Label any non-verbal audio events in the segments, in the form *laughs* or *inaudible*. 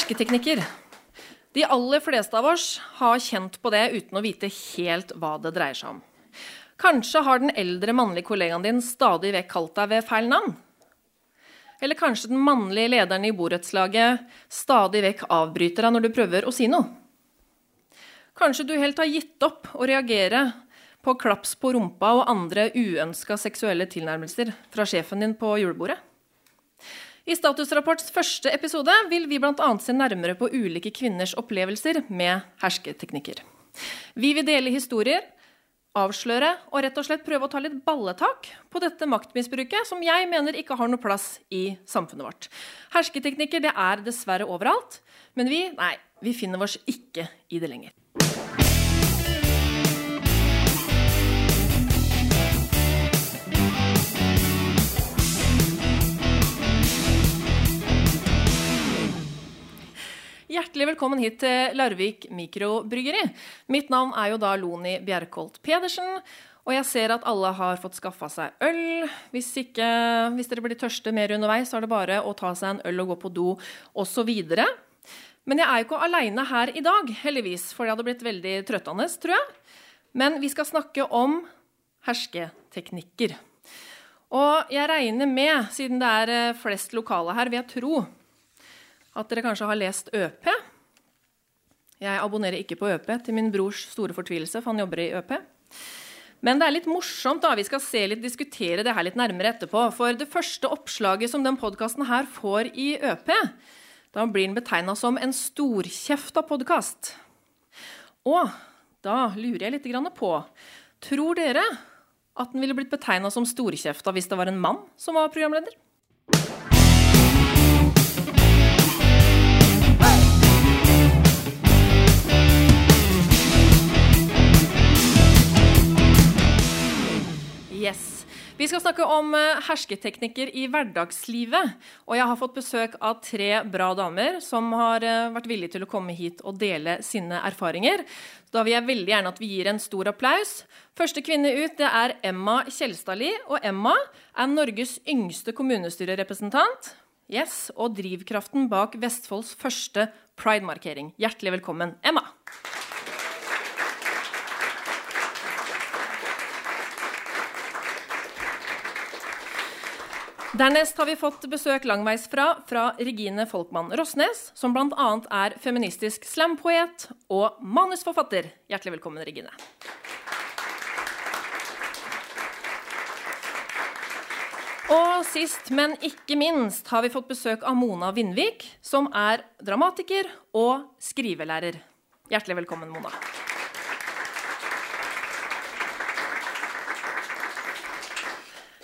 Hersketeknikker. De aller fleste av oss har kjent på det uten å vite helt hva det dreier seg om. Kanskje har den eldre mannlige kollegaen din stadig vekk kalt deg ved feil navn? Eller kanskje den mannlige lederen i borettslaget stadig vekk avbryter deg når du prøver å si noe? Kanskje du helt har gitt opp å reagere på klaps på rumpa og andre uønska seksuelle tilnærmelser fra sjefen din på julebordet? I Statusrapports første episode vil vi bl.a. se nærmere på ulike kvinners opplevelser med hersketeknikker. Vi vil dele historier, avsløre og rett og slett prøve å ta litt balletak på dette maktmisbruket som jeg mener ikke har noe plass i samfunnet vårt. Hersketeknikker det er dessverre overalt, men vi, nei, vi finner oss ikke i det lenger. Hjertelig velkommen hit til Larvik mikrobryggeri. Mitt navn er jo da Loni Bjerkholt Pedersen. Og jeg ser at alle har fått skaffa seg øl. Hvis, ikke, hvis dere blir tørste mer underveis, så er det bare å ta seg en øl og gå på do osv. Men jeg er jo ikke aleine her i dag, heldigvis, for det hadde blitt veldig trøttende, tror jeg. Men vi skal snakke om hersketeknikker. Og jeg regner med, siden det er eh, flest lokale her, vil jeg tro at dere kanskje har lest ØP. Jeg abonnerer ikke på ØP til min brors store fortvilelse, for han jobber i ØP. Men det er litt morsomt. da, Vi skal se litt, diskutere det her litt nærmere etterpå. For det første oppslaget som den podkasten her får i ØP, da blir den betegna som en storkjefta podkast. Og da lurer jeg litt på Tror dere at den ville blitt betegna som storkjefta hvis det var en mann som var programleder? Yes. Vi skal snakke om eh, hersketeknikker i hverdagslivet. Og jeg har fått besøk av tre bra damer som har eh, vært villige til å komme hit og dele sine erfaringer. Da vil jeg veldig gjerne at vi gir en stor applaus. Første kvinne ut det er Emma Kjelstadli. Og Emma er Norges yngste kommunestyrerepresentant. Yes, og drivkraften bak Vestfolds første pride-markering. Hjertelig velkommen, Emma. Dernest har vi fått besøk langveisfra fra Regine Folkmann Rossnes, som bl.a. er feministisk slampoet og manusforfatter. Hjertelig velkommen, Regine. Og sist, men ikke minst, har vi fått besøk av Mona Vindvik, som er dramatiker og skrivelærer. Hjertelig velkommen, Mona.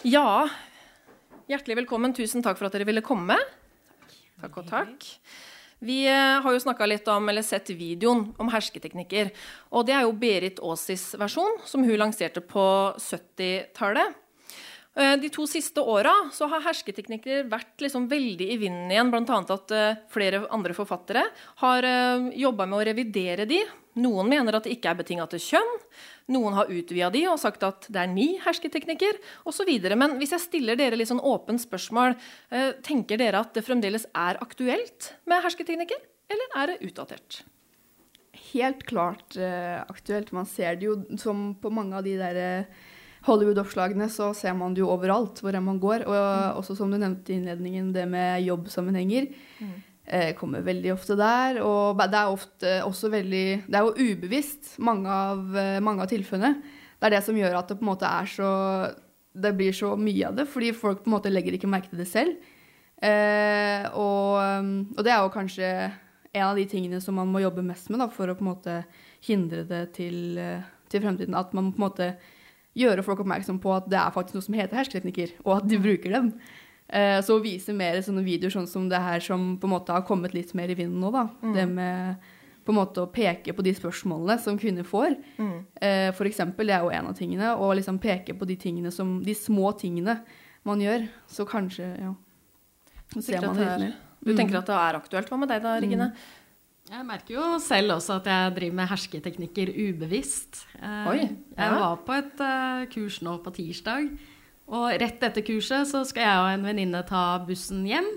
Ja, Hjertelig velkommen. Tusen takk for at dere ville komme. Takk og takk. Vi eh, har jo snakka litt om, eller sett videoen om hersketeknikker. Og det er jo Berit Aasis versjon, som hun lanserte på 70-tallet. Eh, de to siste åra har hersketeknikker vært liksom veldig i vinden igjen. Bl.a. at eh, flere andre forfattere har jobba med å revidere de. Noen mener at det ikke er betinga til kjønn. Noen har utvida de og sagt at det er ni hersketeknikker osv. Men hvis jeg stiller dere litt sånn åpent spørsmål, tenker dere at det fremdeles er aktuelt med hersketeknikker, eller er det utdatert? Helt klart aktuelt. Man ser det jo som på mange av de der Hollywood-oppslagene så ser man det jo overalt hvor man går. Og mm. også som du nevnte i innledningen, det med jobbsammenhenger. Mm. Eh, kommer veldig ofte der. Og det er ofte også veldig Det er jo ubevisst, mange av, eh, mange av tilfellene. Det er det som gjør at det på en måte er så Det blir så mye av det, fordi folk på en måte legger ikke merke til det selv. Eh, og, og, det er jo kanskje en av de tingene som man må jobbe mest med da, for å på en måte hindre det til, eh, til fremtiden. At man på en måte gjøre folk oppmerksom på at det er faktisk noe som heter hersketeknikker, og at de bruker dem. Eh, så å vise mer sånne videoer sånn som det her som på en måte har kommet litt mer i vinden nå, da. Mm. Det med på en måte å peke på de spørsmålene som kvinner får. Mm. Eh, for eksempel, det er jo en av tingene. Å liksom peke på de tingene som De små tingene man gjør. Så kanskje, ja. Så ser man det litt mer. Du tenker at det er aktuelt. Hva med deg da, Regine? Mm. Jeg merker jo selv også at jeg driver med hersketeknikker ubevisst. Eh, Oi, ja. Jeg var på et uh, kurs nå på tirsdag, og rett etter kurset så skal jeg og en venninne ta bussen hjem.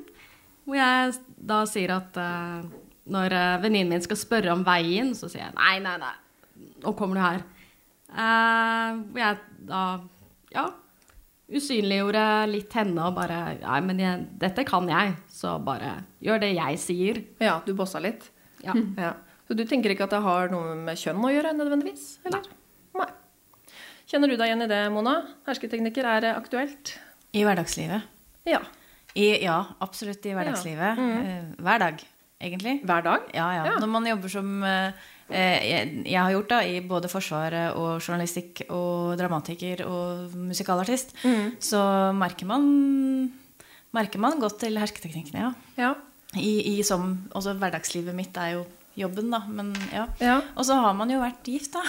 hvor jeg da sier at uh, når uh, venninnen min skal spørre om veien, så sier jeg nei, nei, nei, nå kommer du her. Uh, hvor jeg da, ja, usynliggjorde litt henne og bare Nei, men jeg, dette kan jeg, så bare gjør det jeg sier. Ja, du bossa litt. Ja. Ja. Så du tenker ikke at det har noe med kjønn å gjøre, nødvendigvis? Eller? Nei. Kjenner du deg igjen i det, Mona? Hersketeknikker er aktuelt? I hverdagslivet. Ja. I, ja, absolutt i hverdagslivet. Eh, Hver dag, egentlig. Hver dag? Ja, ja. Ja. Når man jobber som eh, eh, jeg, har gjort da, i både Forsvaret og journalistikk og dramatiker og musikalartist, så merker man, merker man godt til hersketeknikkene, ja. Ja. I, i som, også hverdagslivet mitt er jo jobben, da. Men ja. Ja. Og så har man jo vært gift, da.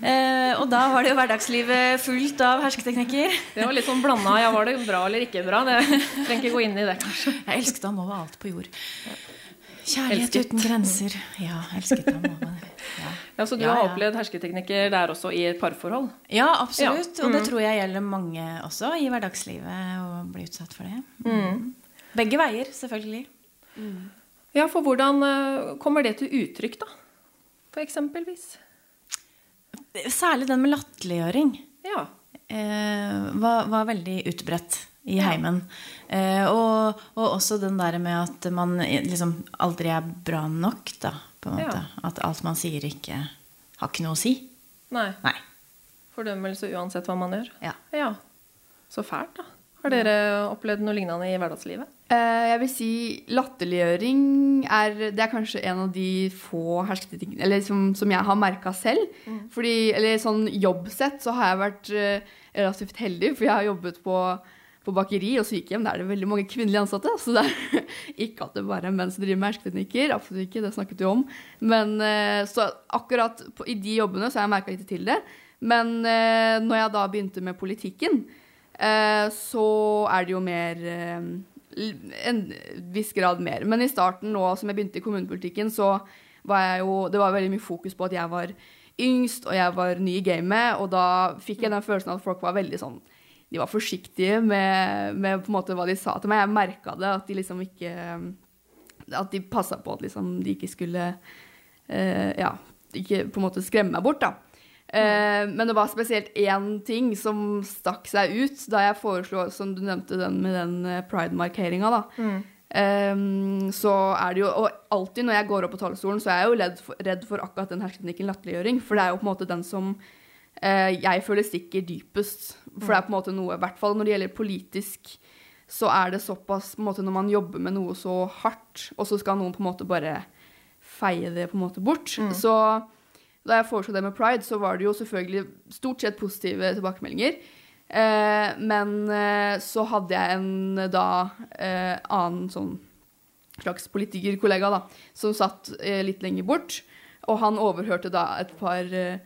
Eh, og da var det jo hverdagslivet fullt av hersketeknikker. Det var litt sånn blanda. Ja, var det bra eller ikke bra? Det trenger ikke gå inn i det, kanskje. Jeg elsket ham over alt på jord. Kjærlighet Elsket. uten grenser. Ja, elsket ham over ja. Ja, Så du Ja, har opplevd hersketeknikker der også i et parforhold? ja, absolutt. Ja. Og det Mm. tror jeg gjelder mange også i hverdagslivet å bli utsatt for det. Mm. Begge veier, selvfølgelig. Ja, for hvordan eh, kommer det til uttrykk, da? For eksempelvis? Særlig den med latterliggjøring. Ja. eh, var, var veldig utbredt i heimen. Eh, og, og også den der med at man liksom aldri er bra nok, da. At alt man sier, ikke har ikke noe å si. Nei. Nei. Fordømmelse uansett hva man gjør? Ja. Ja. Så fælt, da. Har dere opplevd noe lignende i hverdagslivet? Eh, jeg vil si latterliggjøring er, det er kanskje en av de få hersketeknikkene eller som, som jeg har merka selv. Fordi, eller sånn jobbsett så har jeg vært eh, relativt heldig, for jeg har jobbet på, på bakeri og sykehjem. Der er det veldig mange kvinnelige ansatte. Så det er *laughs* ikke at det bare er menn som driver med hersketeknikker. Absolutt ikke, det snakket vi om. Men eh, så akkurat på, i de jobbene så har jeg merka litt til det. Men når jeg da begynte med politikken, så er det jo mer En viss grad mer. Men i starten, nå som jeg begynte i kommunepolitikken, så var jeg jo Det var veldig mye fokus på at jeg var yngst, og jeg var ny i gamet, og da fikk jeg den følelsen at folk var veldig sånn De var forsiktige med, med på en måte hva de sa til meg. Jeg merka det, at de liksom ikke At de passa på at liksom de ikke skulle eh, Ja, ikke på en måte skremme meg bort, da. Eh, men det var spesielt én ting som stakk seg ut da jeg foreslo, som du nevnte, den med den eh, pride-markeringa, da. Eh, så er det jo Og alltid når jeg går opp på talerstolen, så er jeg jo for, redd for akkurat den hersketeknikken latterliggjøring. For det er jo på en måte den som uh, jeg føler stikker dypest. For det er på en måte noe, i hvert fall når det gjelder politisk, så er det såpass på en måte Når man jobber med noe så hardt, og så skal noen på en måte bare feie det på en måte bort. Så da jeg foreslo det med pride, så var det jo selvfølgelig stort sett positive tilbakemeldinger. Eh, men eh, så hadde jeg en da eh, annen sånn slags politikerkollega da, som satt eh, litt lenger bort. Og han overhørte da et par eh,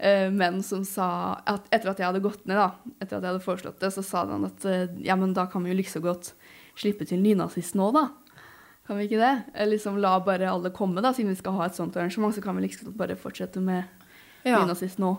eh, menn som sa at etter at jeg hadde gått ned, da, etter at jeg hadde foreslått det, så sa han at ja, men da kan vi jo like så godt slippe til nynazist nå, da. Kan vi ikke det? Eller liksom la bare alle komme, da, siden vi skal ha et sånt arrangement, så kan vi liksom bare fortsette med Ja. nynazist nå.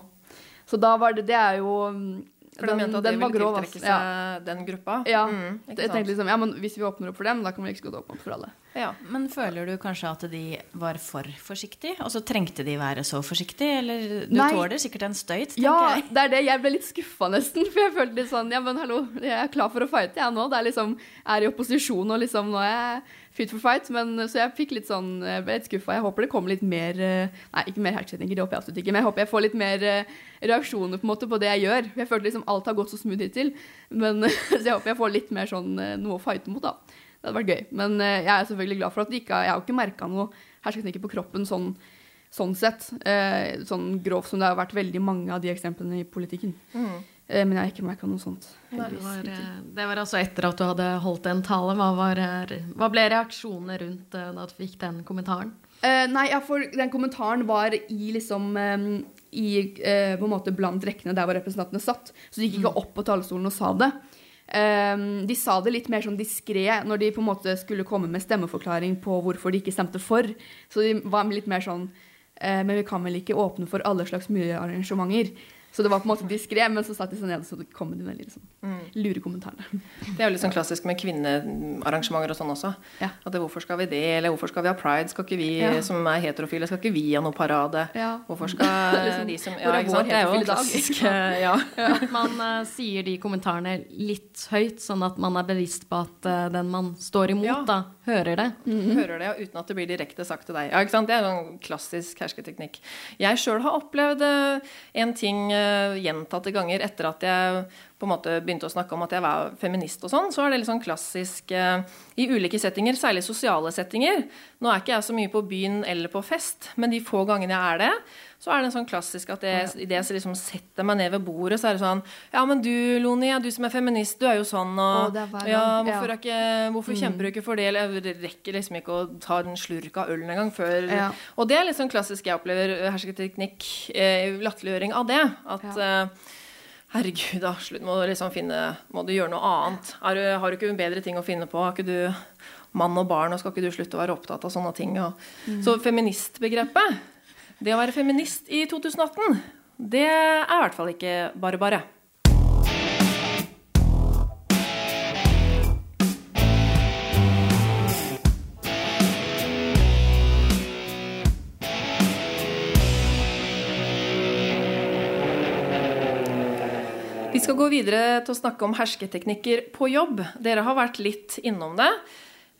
Så da var det Det er jo mm, For de mente at det var ville grov, tiltrekke altså. seg Ja. den gruppa? Ja. Mm, Jeg tenkte liksom, ja, men Hvis vi åpner opp for dem, da kan vi like godt åpne opp for alle. ja. Men føler du kanskje at de var for forsiktige? Og så trengte de være så forsiktige? Eller du Nei. tåler sikkert en støyt, tenker Ja, jeg. det er det. Jeg ble litt skuffa nesten. *laughs* For jeg følte litt sånn Ja, men hallo, jeg er klar for å fighte, jeg nå. Det er liksom er i opposisjon og liksom Nå er jeg fit for fight. Men så jeg fikk litt sånn Jeg ble litt skuffa. Jeg håper det kommer litt mer eh, Nei, ikke mer hersketeknikker, det håper jeg absolutt ikke. Men jeg håper jeg får litt mer eh, reaksjoner på en måte på det jeg gjør. Jeg følte liksom alt har gått så smooth hittil. Men *laughs* Så jeg håper jeg får litt mer sånn eh, noe å fighte mot, da. Det hadde vært gøy. Men eh, jeg er selvfølgelig glad for at det ikke Jeg har ikke merka noe hersketeknikker på kroppen sånn sånn sett. Eh, sånn grovt som det har vært veldig mange av de eksemplene i politikken. Mm. Eh, men jeg har ikke merka noe sånt. Det var, eh, det var altså etter at du hadde holdt en tale. Hva, var, eh, hva ble reaksjonene rundt da du fikk den kommentaren? Uh, nei, ja, for den kommentaren var i liksom um, i, uh, på en måte blant rekkene der hvor representantene satt. Så de gikk ikke opp på talerstolen og sa det. Um, de sa det litt mer sånn diskré når de på en måte skulle komme med stemmeforklaring på hvorfor de ikke stemte for. Så de var litt mer sånn uh, Men vi kan vel ikke åpne for alle slags mulige arrangementer. Så det var på en måte diskré, men så satt de seg ned og så kom de med litt sånn Mm. lure kommentarene. Det er jo litt sånn klassisk med kvinnearrangementer og sånn også. Ja. At det, hvorfor skal vi det, eller hvorfor skal vi ha pride? Skal ikke vi Ja. som er heterofile, skal ikke vi ha noe parade? Ja. Hvorfor skal *laughs* Liksom, de som Ja, ikke sant? Det er jo en klassisk Ja. *laughs* At *laughs* man uh, sier de kommentarene litt høyt, sånn at man er bevisst på at uh, den man står imot, Ja. da, hører det. Hører det, ja, uten at det blir direkte sagt til deg. Ja, ikke sant? Det er en klassisk hersketeknikk. Jeg sjøl har opplevd uh, en ting gjentatte ganger etter at jeg på en måte begynte å snakke om at jeg var feminist og sånn. Så er det litt sånn klassisk eh, i ulike settinger, særlig sosiale settinger. Nå er ikke jeg så mye på byen eller på fest, men de få gangene jeg er det, så er det sånn klassisk at jeg, idet jeg liksom setter meg ned ved bordet, så er det sånn Ja, men du, Loni, ja, du som er feminist, du er jo sånn, og ja, hvorfor, ikke, hvorfor kjemper du ikke for det? Eller jeg rekker liksom ikke å ta en slurk av ølen engang før Ja. Og det er litt sånn klassisk jeg opplever hersketeknikk, eh, latterliggjøring av det. At eh, herregud, da, slutt, må du liksom finne Må du gjøre noe annet? Du, har du ikke bedre ting å finne på? Har ikke du mann og barn, og skal ikke du slutte å være opptatt av sånne ting? Og, Så feministbegrepet, det å være feminist i 2018, det er i hvert fall ikke bare bare. Skal gå videre til å snakke om hersketeknikker på jobb. Dere har vært litt innom det.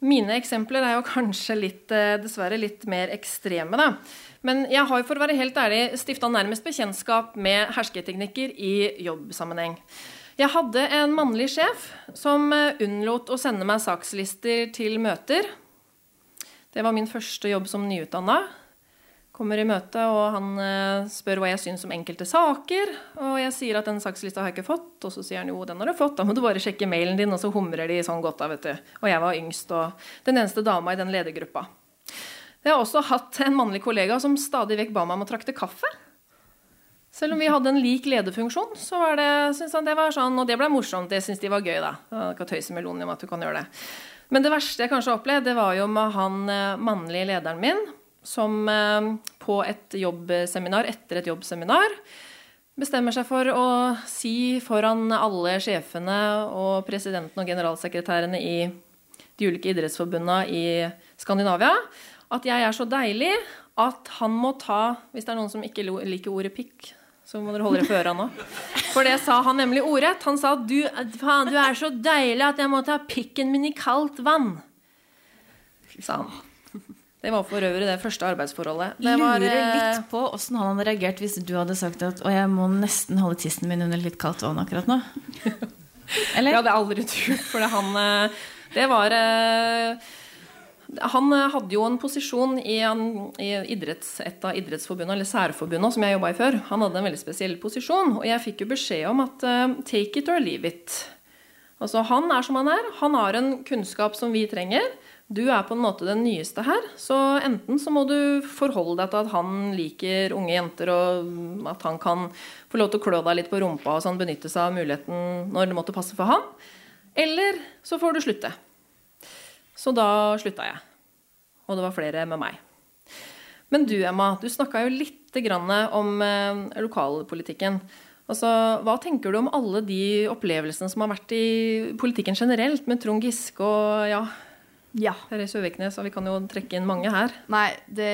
Mine eksempler er jo *laughs* kanskje litt, eh, dessverre litt mer ekstreme, da. Men jeg har for å være helt ærlig stifta nærmest bekjentskap med hersketeknikker i jobbsammenheng. Jeg hadde en mannlig sjef som eh, unnlot å sende meg sakslister til møter. Det var min første jobb som nyutdanna. Kommer i møte, og han eh, spør hva jeg syns om enkelte saker. Og jeg sier at den sakslista har jeg ikke fått, og så sier han jo, den har du fått, da må du bare sjekke mailen din, og så humrer de sånn godt da, vet du. Og jeg var yngst og den eneste dama i den ledergruppa. Jeg har også hatt en mannlig kollega som stadig vekk ba meg om å trakte kaffe. Selv om vi hadde en lik lederfunksjon, så var det, synes han det var sånn, og det ble morsomt. Det syns de var gøy, da. Ikke kan tøyse med Loni om at du kan gjøre det. Men det verste jeg kanskje har opplevd, det var jo med han eh, mannlige lederen min, som eh, på et jobbseminar, etter et jobbseminar, bestemmer seg for å si foran alle sjefene og presidenten og generalsekretærene i de ulike idrettsforbundene i Skandinavia at jeg er så deilig at han må ta Hvis det er noen som ikke liker ordet pikk, så må dere holde dere for øra nå. For det sa han nemlig ordrett. Han sa du, faen, du er så deilig at jeg må ta pikken min i kaldt vann. Sa han. Det var for øvrig det første arbeidsforholdet. Det var, Lurer eh, litt på åssen han hadde reagert hvis du hadde sagt at Å, jeg må nesten holde tissen min under litt kaldt vann akkurat nå. *laughs* Eller? Det hadde jeg aldri turt, for det han eh, Det var eh, Han hadde jo en posisjon i, i idretts, et av idrettsforbundene, eller særforbundene, som jeg jobba i før. Han hadde en veldig spesiell posisjon, og jeg fikk jo beskjed om at take it or leave it. Altså, han er som han er. Han har en kunnskap som vi trenger. Du er på en måte den nyeste her, så enten så må du forholde deg til at han liker unge jenter, og at han kan få lov til å klø deg litt på rumpa og sånn, benytte seg av muligheten når det måtte passe for han. Eller så får du slutte. Så da slutta jeg. Og det var flere med meg. Men du, Emma, du snakka jo litt grann om eh, lokalpolitikken. Altså, hva tenker du om alle de opplevelsene som har vært i politikken generelt, med Trond Giske og ja, Ja. Therese Søviknes, og vi kan jo trekke inn mange her. Nei, det,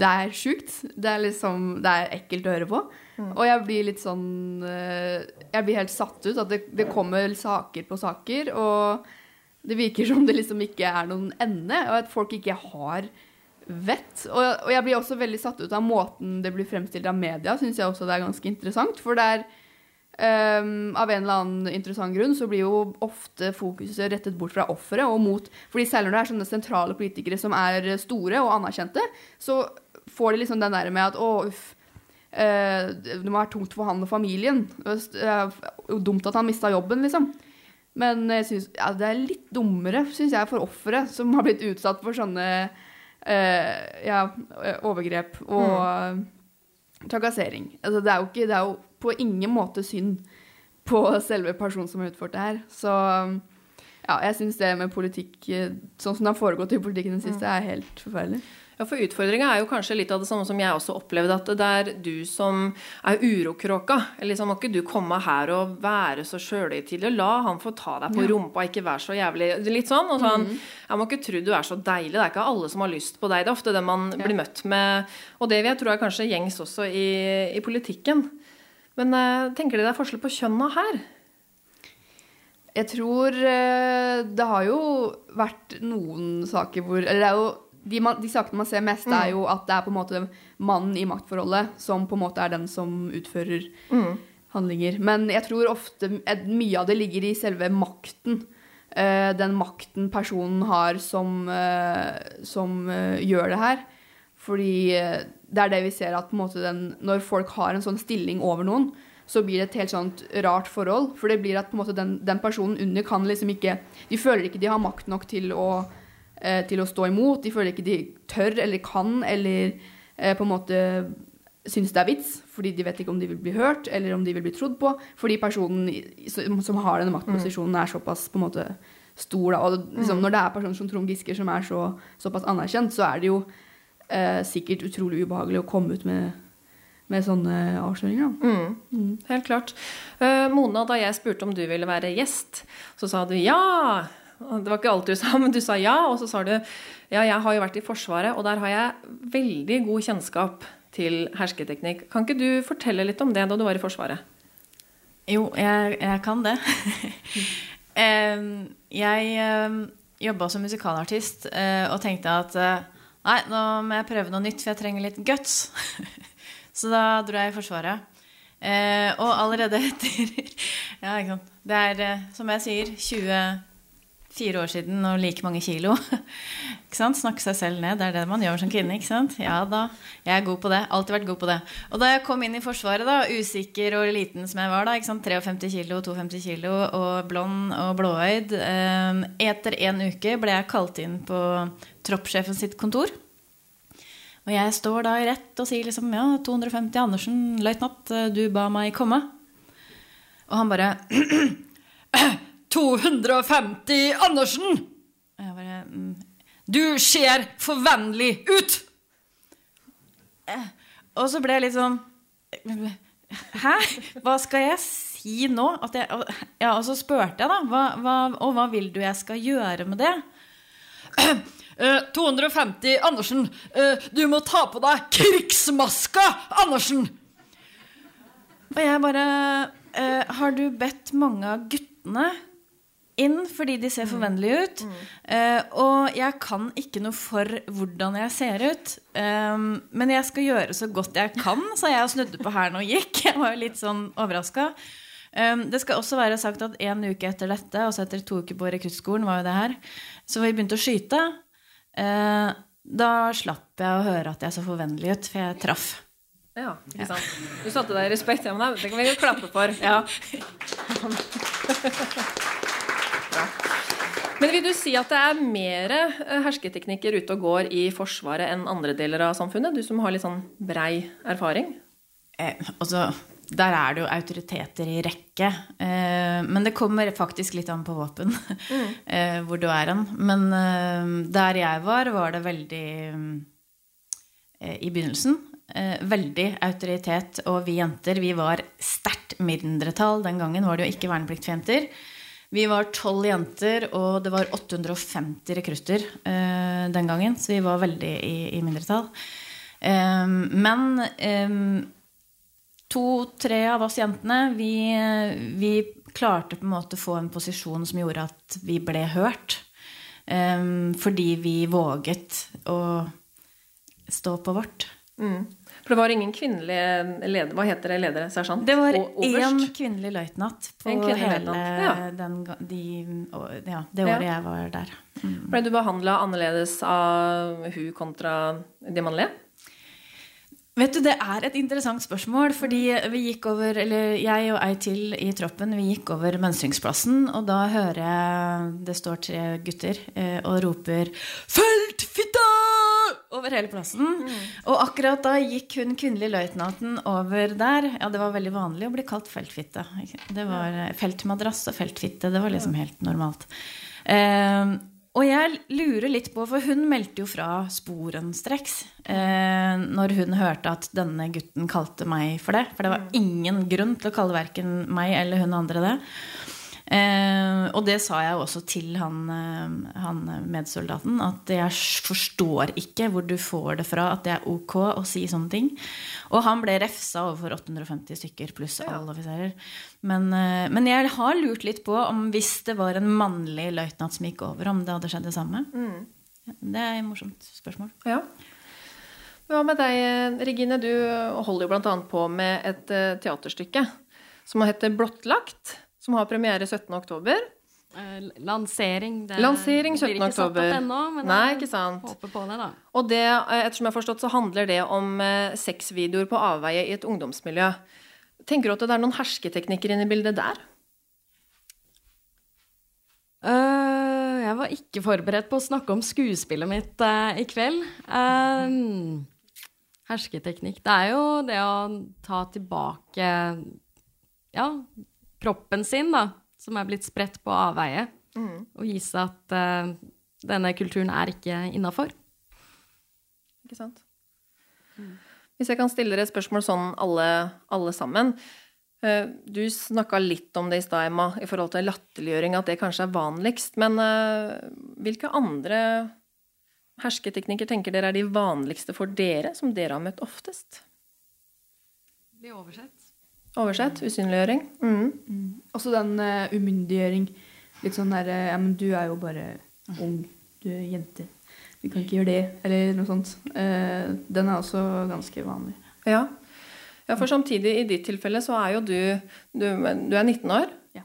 det er sjukt. Det er liksom Det er ekkelt å høre på. Og jeg blir litt sånn eh, Jeg blir helt satt ut. At det, det kommer saker på saker, og det virker som det liksom ikke er noen ende, og at folk ikke har vett. Og, og jeg blir også veldig satt ut av måten det blir fremstilt av media, syns jeg også det er ganske interessant. For det er Ehm, av en eller annen interessant grunn så blir jo ofte fokuset rettet bort fra offeret og mot fordi selv når det er sånne sentrale politikere som er store og anerkjente, så får de liksom den der med at å, uff uh, Det må være tungt for han og familien. Det er jo dumt at han mista jobben, liksom. Men synes, ja, det er litt dummere, syns jeg, for offeret som har blitt utsatt for sånne uh, ja, overgrep og trakassering. Altså, det, er jo ikke, det er jo på ingen måte synd på selve personen som har utført det her. Så ja, jeg syns det med politikk, eh, sånn som det har foregått i politikken den siste, er helt forferdelig. Ja, for utfordringa er jo kanskje litt av det samme som jeg også opplevde, at det er du som er urokråka. Liksom, må ikke du komme her og være så sjølhøytidelig, og la han få ta deg på rumpa, ikke være så jævlig Litt sånn. Og sånn, Jeg må ikke tro du er så deilig, det er ikke alle som har lyst på deg. Det er ofte det man blir møtt med, og det vil jeg tro er kanskje gjengs også i, i politikken. Men uh, tenker dere det er forskjell på kjønna her? Jeg tror eh, det har jo vært noen saker hvor Eller det er jo de, man, de sakene man ser mest, er jo at det er på en måte mannen i maktforholdet som på en måte er den som utfører handlinger. Men jeg tror ofte et, mye av det ligger i selve makten. Uh, den makten personen har som, uh, som uh, gjør det her. Fordi eh, det er det vi ser at den, når folk har en sånn stilling over noen, så blir det et helt sånt rart forhold. For det blir at den, den personen under kan liksom ikke De føler ikke de har makt nok til å, eh, til å stå imot. De føler ikke de tør eller kan eller eh, på en måte syns det er vits, fordi de vet ikke om de vil bli hørt eller om de vil bli trodd på. Fordi personen som, som har denne maktposisjonen, er såpass på en måte stor. Da. Og liksom, Når det er personer som Trond Giske som er så, såpass anerkjent, så er det jo eh, sikkert utrolig ubehagelig å komme ut med, med sånne avsløringer. Mm. Mm. Helt klart. Uh, Mona, da jeg spurte om du ville være gjest, så sa du ja. Det var ikke alt du *laughs* sa, men du sa ja. Og så sa du ja, jeg har jo vært i Forsvaret, og der har jeg veldig god kjennskap til hersketeknikk. Kan ikke du fortelle litt om det da du var i Forsvaret? Jo, jeg, jeg kan det. *laughs* Jeg um, jobba som musikalartist eh, og tenkte at eh, nei, nå må jeg prøve noe nytt, for jeg trenger litt guts. *laughs* Så da dro jeg i Forsvaret. Eh, og allerede etter *laughs* Ja, ikke sant. Det er, eh, som jeg sier, 24 år siden og like mange kilo. *laughs* ikke sant? Snakke seg selv ned. Det er det man gjør som kvinne. ikke sant? Ja da, jeg er god på det. Alltid vært god på det. Og da jeg kom inn i Forsvaret, da, usikker og liten som jeg var, da, ikke sant? 53 kilo, 52 kilo og blond og blåøyd eh, Etter en uke ble jeg kalt inn på troppssjefen sitt kontor. Og jeg står da i rett og sier liksom ja, 250 Andersen, løytnant, du ba meg komme. Og han bare *clears throat* 250 Andersen! Og jeg bare mm, Du ser for vennlig ut! Eh, Og så ble jeg litt sånn *laughs* Hæ? Hva skal jeg si nå? Jeg, ja, og så spurte jeg, da. Hva, hva, og hva vil du jeg skal gjøre med det? *clears throat* Eh, 250 Andersen, uh, du må ta på deg krigsmaska, Andersen! Og jeg bare uh, Har du bedt mange av guttene inn fordi de ser for vennlige ut? Eh, og jeg kan ikke noe for hvordan jeg ser ut. Um, men jeg skal gjøre så godt jeg kan, så jeg snudde på hælen og gikk. *laughs* Jeg var jo litt sånn overraska. det skal også være sagt at en uke etter dette, altså etter to uker på rekruttskolen, var jo det her, så vi begynte å skyte. Eh, da slapp jeg å høre at jeg så forvennlig ut, for jeg traff. Ja, ikke sant? Du satte deg i respekt. Ja, men det kan vi jo klappe for. Ja. *laughs* Men vil du si at det er mer eh, hersketeknikker ute og går i Forsvaret enn andre deler av samfunnet? Du som har litt sånn brei erfaring? Eh, altså, der er det jo autoriteter i rekke. Eh, men det kommer faktisk litt an på våpen *laughs* eh, hvor du er hen. Men eh, der jeg var, var det veldig I begynnelsen eh, veldig autoritet. Og vi jenter vi var sterkt mindretall. Den gangen var det jo ikke verneplikt for jenter. Vi var tolv jenter, og det var 850 rekrutter eh, den gangen. Så vi var veldig i, i mindretall. Men to-tre av oss jentene, vi, vi klarte på en måte å få en posisjon som gjorde at vi ble hørt. Um, fordi vi våget å stå på vårt. Mm. For det var ingen kvinnelige ledere? hva heter det, ledere? Sersjant? Det var én kvinnelig løytnant på kvinnelig hele ja. den, de, ja, det året jeg var der. Ble du behandla annerledes av hun kontra de mannlige? Vet du, Det er et interessant spørsmål. fordi vi gikk over, eller Jeg og ei til i troppen vi gikk over mønstringsplassen, og da hører jeg det står tre gutter eh, og roper 'Feltfitta!' over hele plassen. Og akkurat da gikk hun kvinnelige løytnanten over der. Ja, Det var veldig vanlig å bli kalt feltfitte. Det var Feltmadrass og feltfitte. Det var liksom helt normalt. Eh, Og jeg lurer litt på, for hun meldte jo fra sporenstreks eh, når hun hørte at denne gutten kalte meg for det. For det var ingen grunn til å kalle verken meg eller hun andre det. Eh, og det sa jeg også til han, eh, han medsoldaten, at jeg forstår ikke hvor du får det fra at det er ok å si sånne ting. Og han ble refsa overfor 850 stykker pluss alle offiserer. Men, eh, men jeg har lurt litt på om hvis det var en mannlig løytnant som gikk over, om det hadde skjedd det samme. Mm. Det er et morsomt spørsmål. Ja. Hva med deg, Regine? Du holder jo bl.a. på med et eh, teaterstykke som heter Blottlagt, som har premiere 17. oktober. Eh, lansering det Lansering blir ikke satt opp oktober. ennå, men Nei, ikke sant. håper på det, da. Og det, eh, ettersom jeg har forstått, så handler det om eh, sexvideoer på avveie i et ungdomsmiljø. Tenker du at det er noen hersketeknikker inne i bildet der? Uh, jeg var ikke forberedt på å snakke om skuespillet mitt uh, i kveld. Um, hersketeknikk. Det er jo det å ta tilbake ja, kroppen sin, da, som er blitt spredt på avveie, og vise at uh, denne kulturen er ikke innafor. Ikke sant? Hvis jeg kan stille dere et spørsmål sånn alle, alle sammen. Eh, Du snakka litt om det i stad, Emma, i forhold til latterliggjøring, at det kanskje er vanligst. Men eh, hvilke andre hersketeknikker tenker dere er de vanligste for dere, som dere har møtt oftest? Bli oversett. Oversett? Usynliggjøring? Mm. Også den uh, umyndiggjøring. Litt sånn derre Ja, men du er jo bare ung. Du er jente. Du kan ikke gjøre det. Eller noe sånt. Uh, den er også ganske vanlig. Ja. ja, for samtidig, i ditt tilfelle, så er jo du Du, du er 19 år. Ja.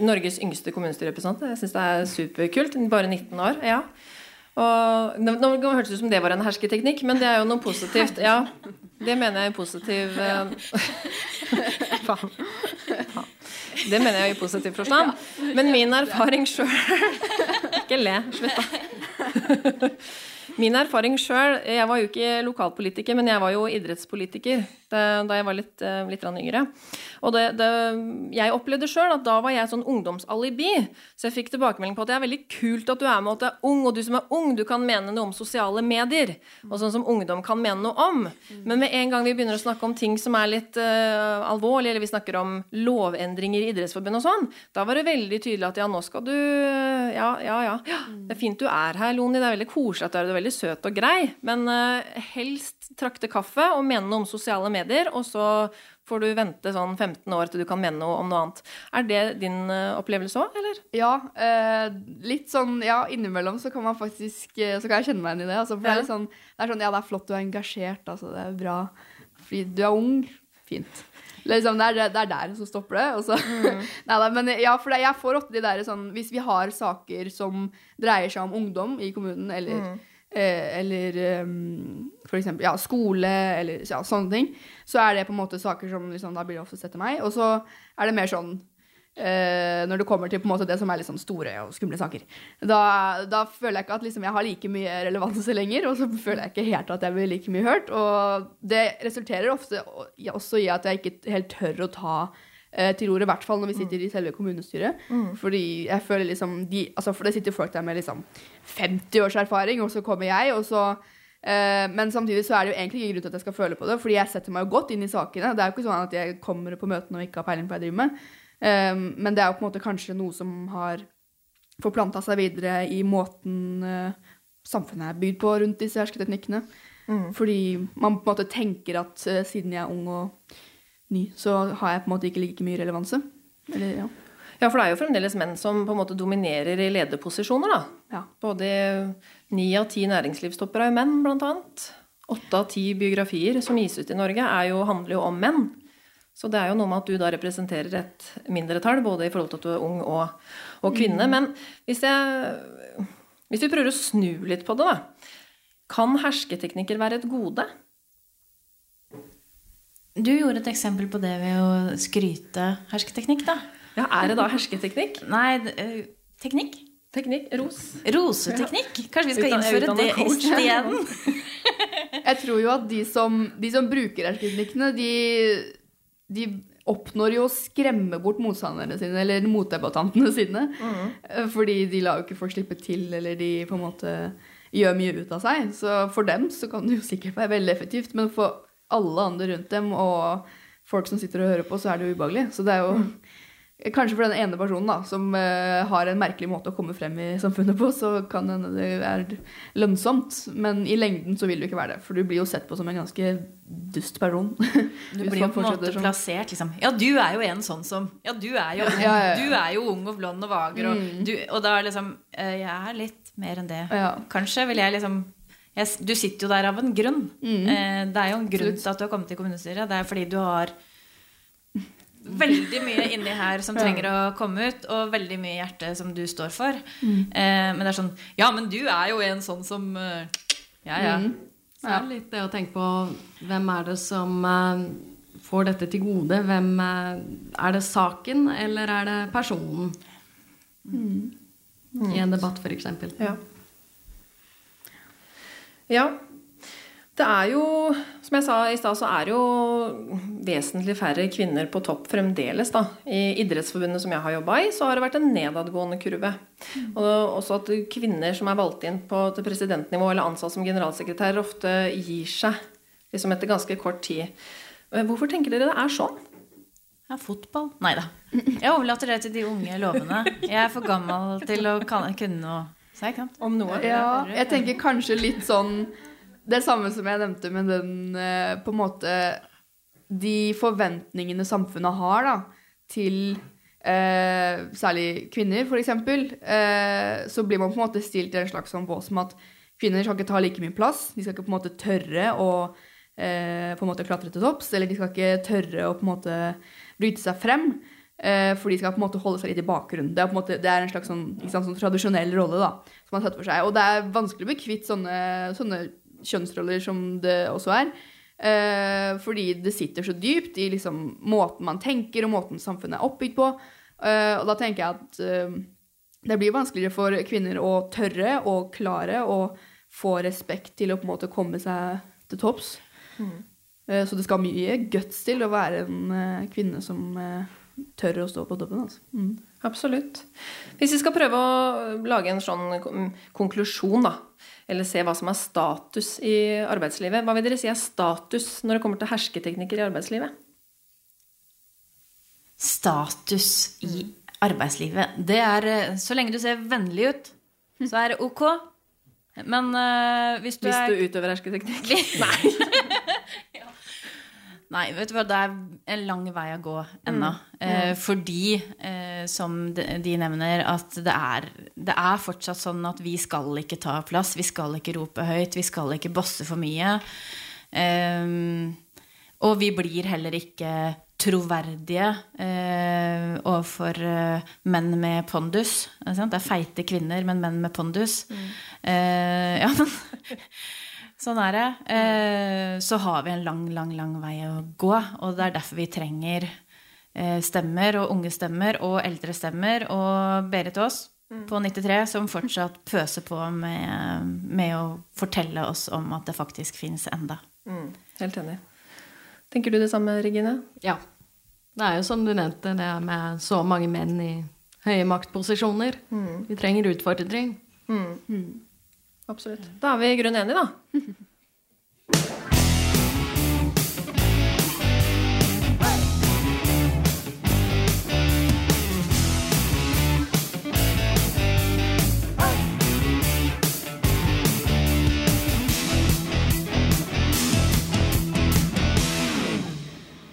Norges yngste kommunestyrerepresentant. Jeg syns det er superkult. Bare 19 år. Ja. Og Nå, nå hørtes det ut som det var en hersketeknikk, men det er jo noe positivt. Ja, det mener jeg i positiv ja. *laughs* Faen. Faen. Det mener jeg i positiv forstand. Men min erfaring sjøl Ikke le. Slutt, da. *laughs* Min erfaring sjøl Jeg var jo ikke lokalpolitiker, men jeg var jo idrettspolitiker da, da jeg var litt, eh, litt yngre. Og det, det, jeg opplevde sjøl at da var jeg sånn ungdomsalibi. Så jeg fikk tilbakemelding på at det er veldig kult at du er med, at du er ung, og du som er ung, du kan mene noe om sosiale medier. Og sånn som ungdom kan mene noe om. Men med en gang vi begynner å snakke om ting som er litt uh, alvorlige, eller vi snakker om lovendringer i Idrettsforbundet og sånn, da var det veldig tydelig at ja, nå skal du Ja, ja, ja. ja Det er fint du er her, Loni. Det er veldig koselig at du er her. Du er veldig søt og grei. Men uh, helst trakte kaffe og mene noe om sosiale medier, og så får du vente sånn 15 år til du kan mene noe om noe annet. Er det din eh, opplevelse òg, eller? Ja, eh, litt sånn Ja, innimellom så kan man faktisk eh, Så kan jeg kjenne meg igjen i det. Altså, for det, er sånn, det er sånn Ja, det er flott du er engasjert, altså. Det er bra. Fordi du er ung. Fint. Liksom, det, er, det er der som stopper det. Og så, *laughs* Neida, men ja, for jeg får ofte de der sånn Hvis vi har saker som dreier seg om ungdom i kommunen, eller Eh, eller um, for eksempel ja, skole, eller ja, sånne ting, så er det på en måte saker som liksom, da blir det oftest etter meg. Og så er det mer sånn uh, når det kommer til på en måte det som er sånn store og skumle saker. Da, da føler jeg ikke at liksom, jeg har like mye relevans *laughs* lenger, og så føler jeg ikke helt at jeg blir like mye hørt. Og det resulterer ofte også i at jeg ikke helt tør å ta eh, til ordet, i hvert fall når vi sitter i selve kommunestyret. Fordi jeg føler liksom de, altså For det sitter folk der med liksom 50 års erfaring, og så kommer jeg, og så eh, Men samtidig så er det jo egentlig ingen grunn til at jeg skal føle på det, fordi jeg setter meg jo godt inn i sakene. Det er jo ikke sånn at jeg kommer på møtene og ikke har peiling på hva jeg driver med. Um, men det er jo på en måte kanskje noe som har forplanta seg videre i måten uh, samfunnet er bygd på rundt disse hersketeknikkene. Fordi man på en måte tenker at uh, siden jeg er ung og ny, så har jeg på en måte ikke like mye relevanse. Eller, ja. Ja, for det er jo fremdeles menn som på en måte dominerer i lederposisjoner, da. Ja. Både ni av ti næringslivstopper er jo menn, blant annet. Åtte av ti biografier som gis ut i Norge, er jo, handler jo om menn. Så det er jo noe med at du da representerer et mindretall, både i forhold til at du er ung og, og kvinne. Men hvis, jeg, hvis vi prøver å snu litt på det, da. Kan hersketeknikker være et gode? Du gjorde et eksempel på det ved å skryte hersketeknikk, da. Ja, Er det da hersketeknikk? Nei, teknikk? Teknikk? Ros? Roseteknikk? Kanskje vi skal Utdannet- innføre det isteden? *laughs* Jeg tror jo at de som, de som bruker hersketeknikkene, de, de oppnår jo å skremme bort motstanderne sine, eller motdebattantene sine. Mm. Fordi de lar jo ikke folk slippe til, eller de på en måte gjør mye ut av seg. Så for dem så kan det jo sikkert være veldig effektivt, men for alle andre rundt dem og folk som sitter og hører på, så er det jo ubehagelig. Så det er jo Kanskje for den ene personen da, som uh, har en merkelig måte å komme frem i samfunnet på, så kan hende det er lønnsomt. Men i lengden så vil du ikke være det, for du blir jo sett på som en ganske dust person. *laughs* Du blir jo på en måte sånn. plassert liksom Ja, du er jo en sånn som Ja, du er jo *laughs* Ja, ja, ja. Du er jo ung og blond og vager, og, Mm. du, og da liksom uh, Jeg er litt mer enn det. Ja. Kanskje vil jeg liksom jeg, Du sitter jo der av en grunn. Mm. Eh, det er jo en grunn Absolutt. til at du har kommet til kommunestyret. Det er fordi du har veldig mye inni her som *laughs* trenger å komme ut, og veldig mye i hjertet som du står for. Mm. Eh, men det er sånn Ja, men du er jo en sånn som uh, Ja, ja. Mm. Så er det litt det å tenke på hvem er det som uh, får dette til gode? Hvem uh, Er det saken, eller er det personen? I en debatt, f.eks. Ja. Ja. Det er jo, som jeg sa i stad, så er det jo vesentlig færre kvinner på topp fremdeles. da. I Idrettsforbundet som jeg har jobba i, så har det vært en nedadgående kurve. Og også at kvinner som er valgt inn på til presidentnivå eller ansatt som generalsekretær, ofte gir seg liksom etter ganske kort tid. Hvorfor tenker dere det er sånn? Ja, fotball? Nei da. Jeg overlater det til de unge lovene. Jeg er for gammel til å kunne noe. Om noe? Ja, jeg tenker kanskje litt sånn Det samme som jeg nevnte med den eh, på en måte De forventningene samfunnet har da, til eh, særlig kvinner, f.eks., eh, så blir man på en måte stilt i en slags sånn bås med at kvinner skal ikke ta like mye plass. De skal ikke på en måte tørre å eh, på en måte klatre til topps, eller de skal ikke tørre å på en måte bryte seg frem. Eh, for de skal på en måte holde seg litt i bakgrunnen. Det er, måte, det er en slags sånn, sant, sånn tradisjonell rolle da, som man har tatt for seg. Og det er vanskelig å bli kvitt sånne, sånne kjønnsroller som det også er. Eh, fordi det sitter så dypt i liksom, måten man tenker og måten samfunnet er oppbygd på. Eh, og da tenker jeg at eh, det blir vanskeligere for kvinner å tørre og klare å få respekt til å på en måte komme seg til topps. Eh, så det skal mye guts til å være en eh, kvinne som tør å stå på toppen. Altså. Mm. Absolutt. Hvis vi skal prøve å lage en sånn konklusjon, da, eller se hva som er status i arbeidslivet, hva vil dere si er status når det kommer til hersketeknikker i arbeidslivet? Status i arbeidslivet. Det er eh, Så lenge du ser vennlig ut, så er det ok. Men uh, hvis du Hvis er du utøver hersketeknikk? *laughs* Nei. Nei, vet du hva, det er en lang vei å gå ennå. Eh, fordi, eh, som de, de nevner, at det er, det er fortsatt sånn at vi skal ikke ta plass, vi skal ikke rope høyt, vi skal ikke bosse for mye. Eh, og vi blir heller ikke troverdige eh, overfor eh, menn med pondus. Det er feite kvinner, men menn med pondus. Eh, ja, men *laughs* Sånn er det. Eh, så har vi en lang, lang, lang vei å gå. Og det er derfor vi trenger eh, stemmer, og unge stemmer, og eldre stemmer, og Berit Aas på 93, som fortsatt pøser på med, med å fortelle oss om at det faktisk fins enda. Mm, helt enig. Tenker du det samme, Regine? Ja. Det er jo som du nevnte, det er med så mange menn i høye maktposisjoner. Vi trenger utfordring. Absolutt. Da er vi i grunnen enige, da.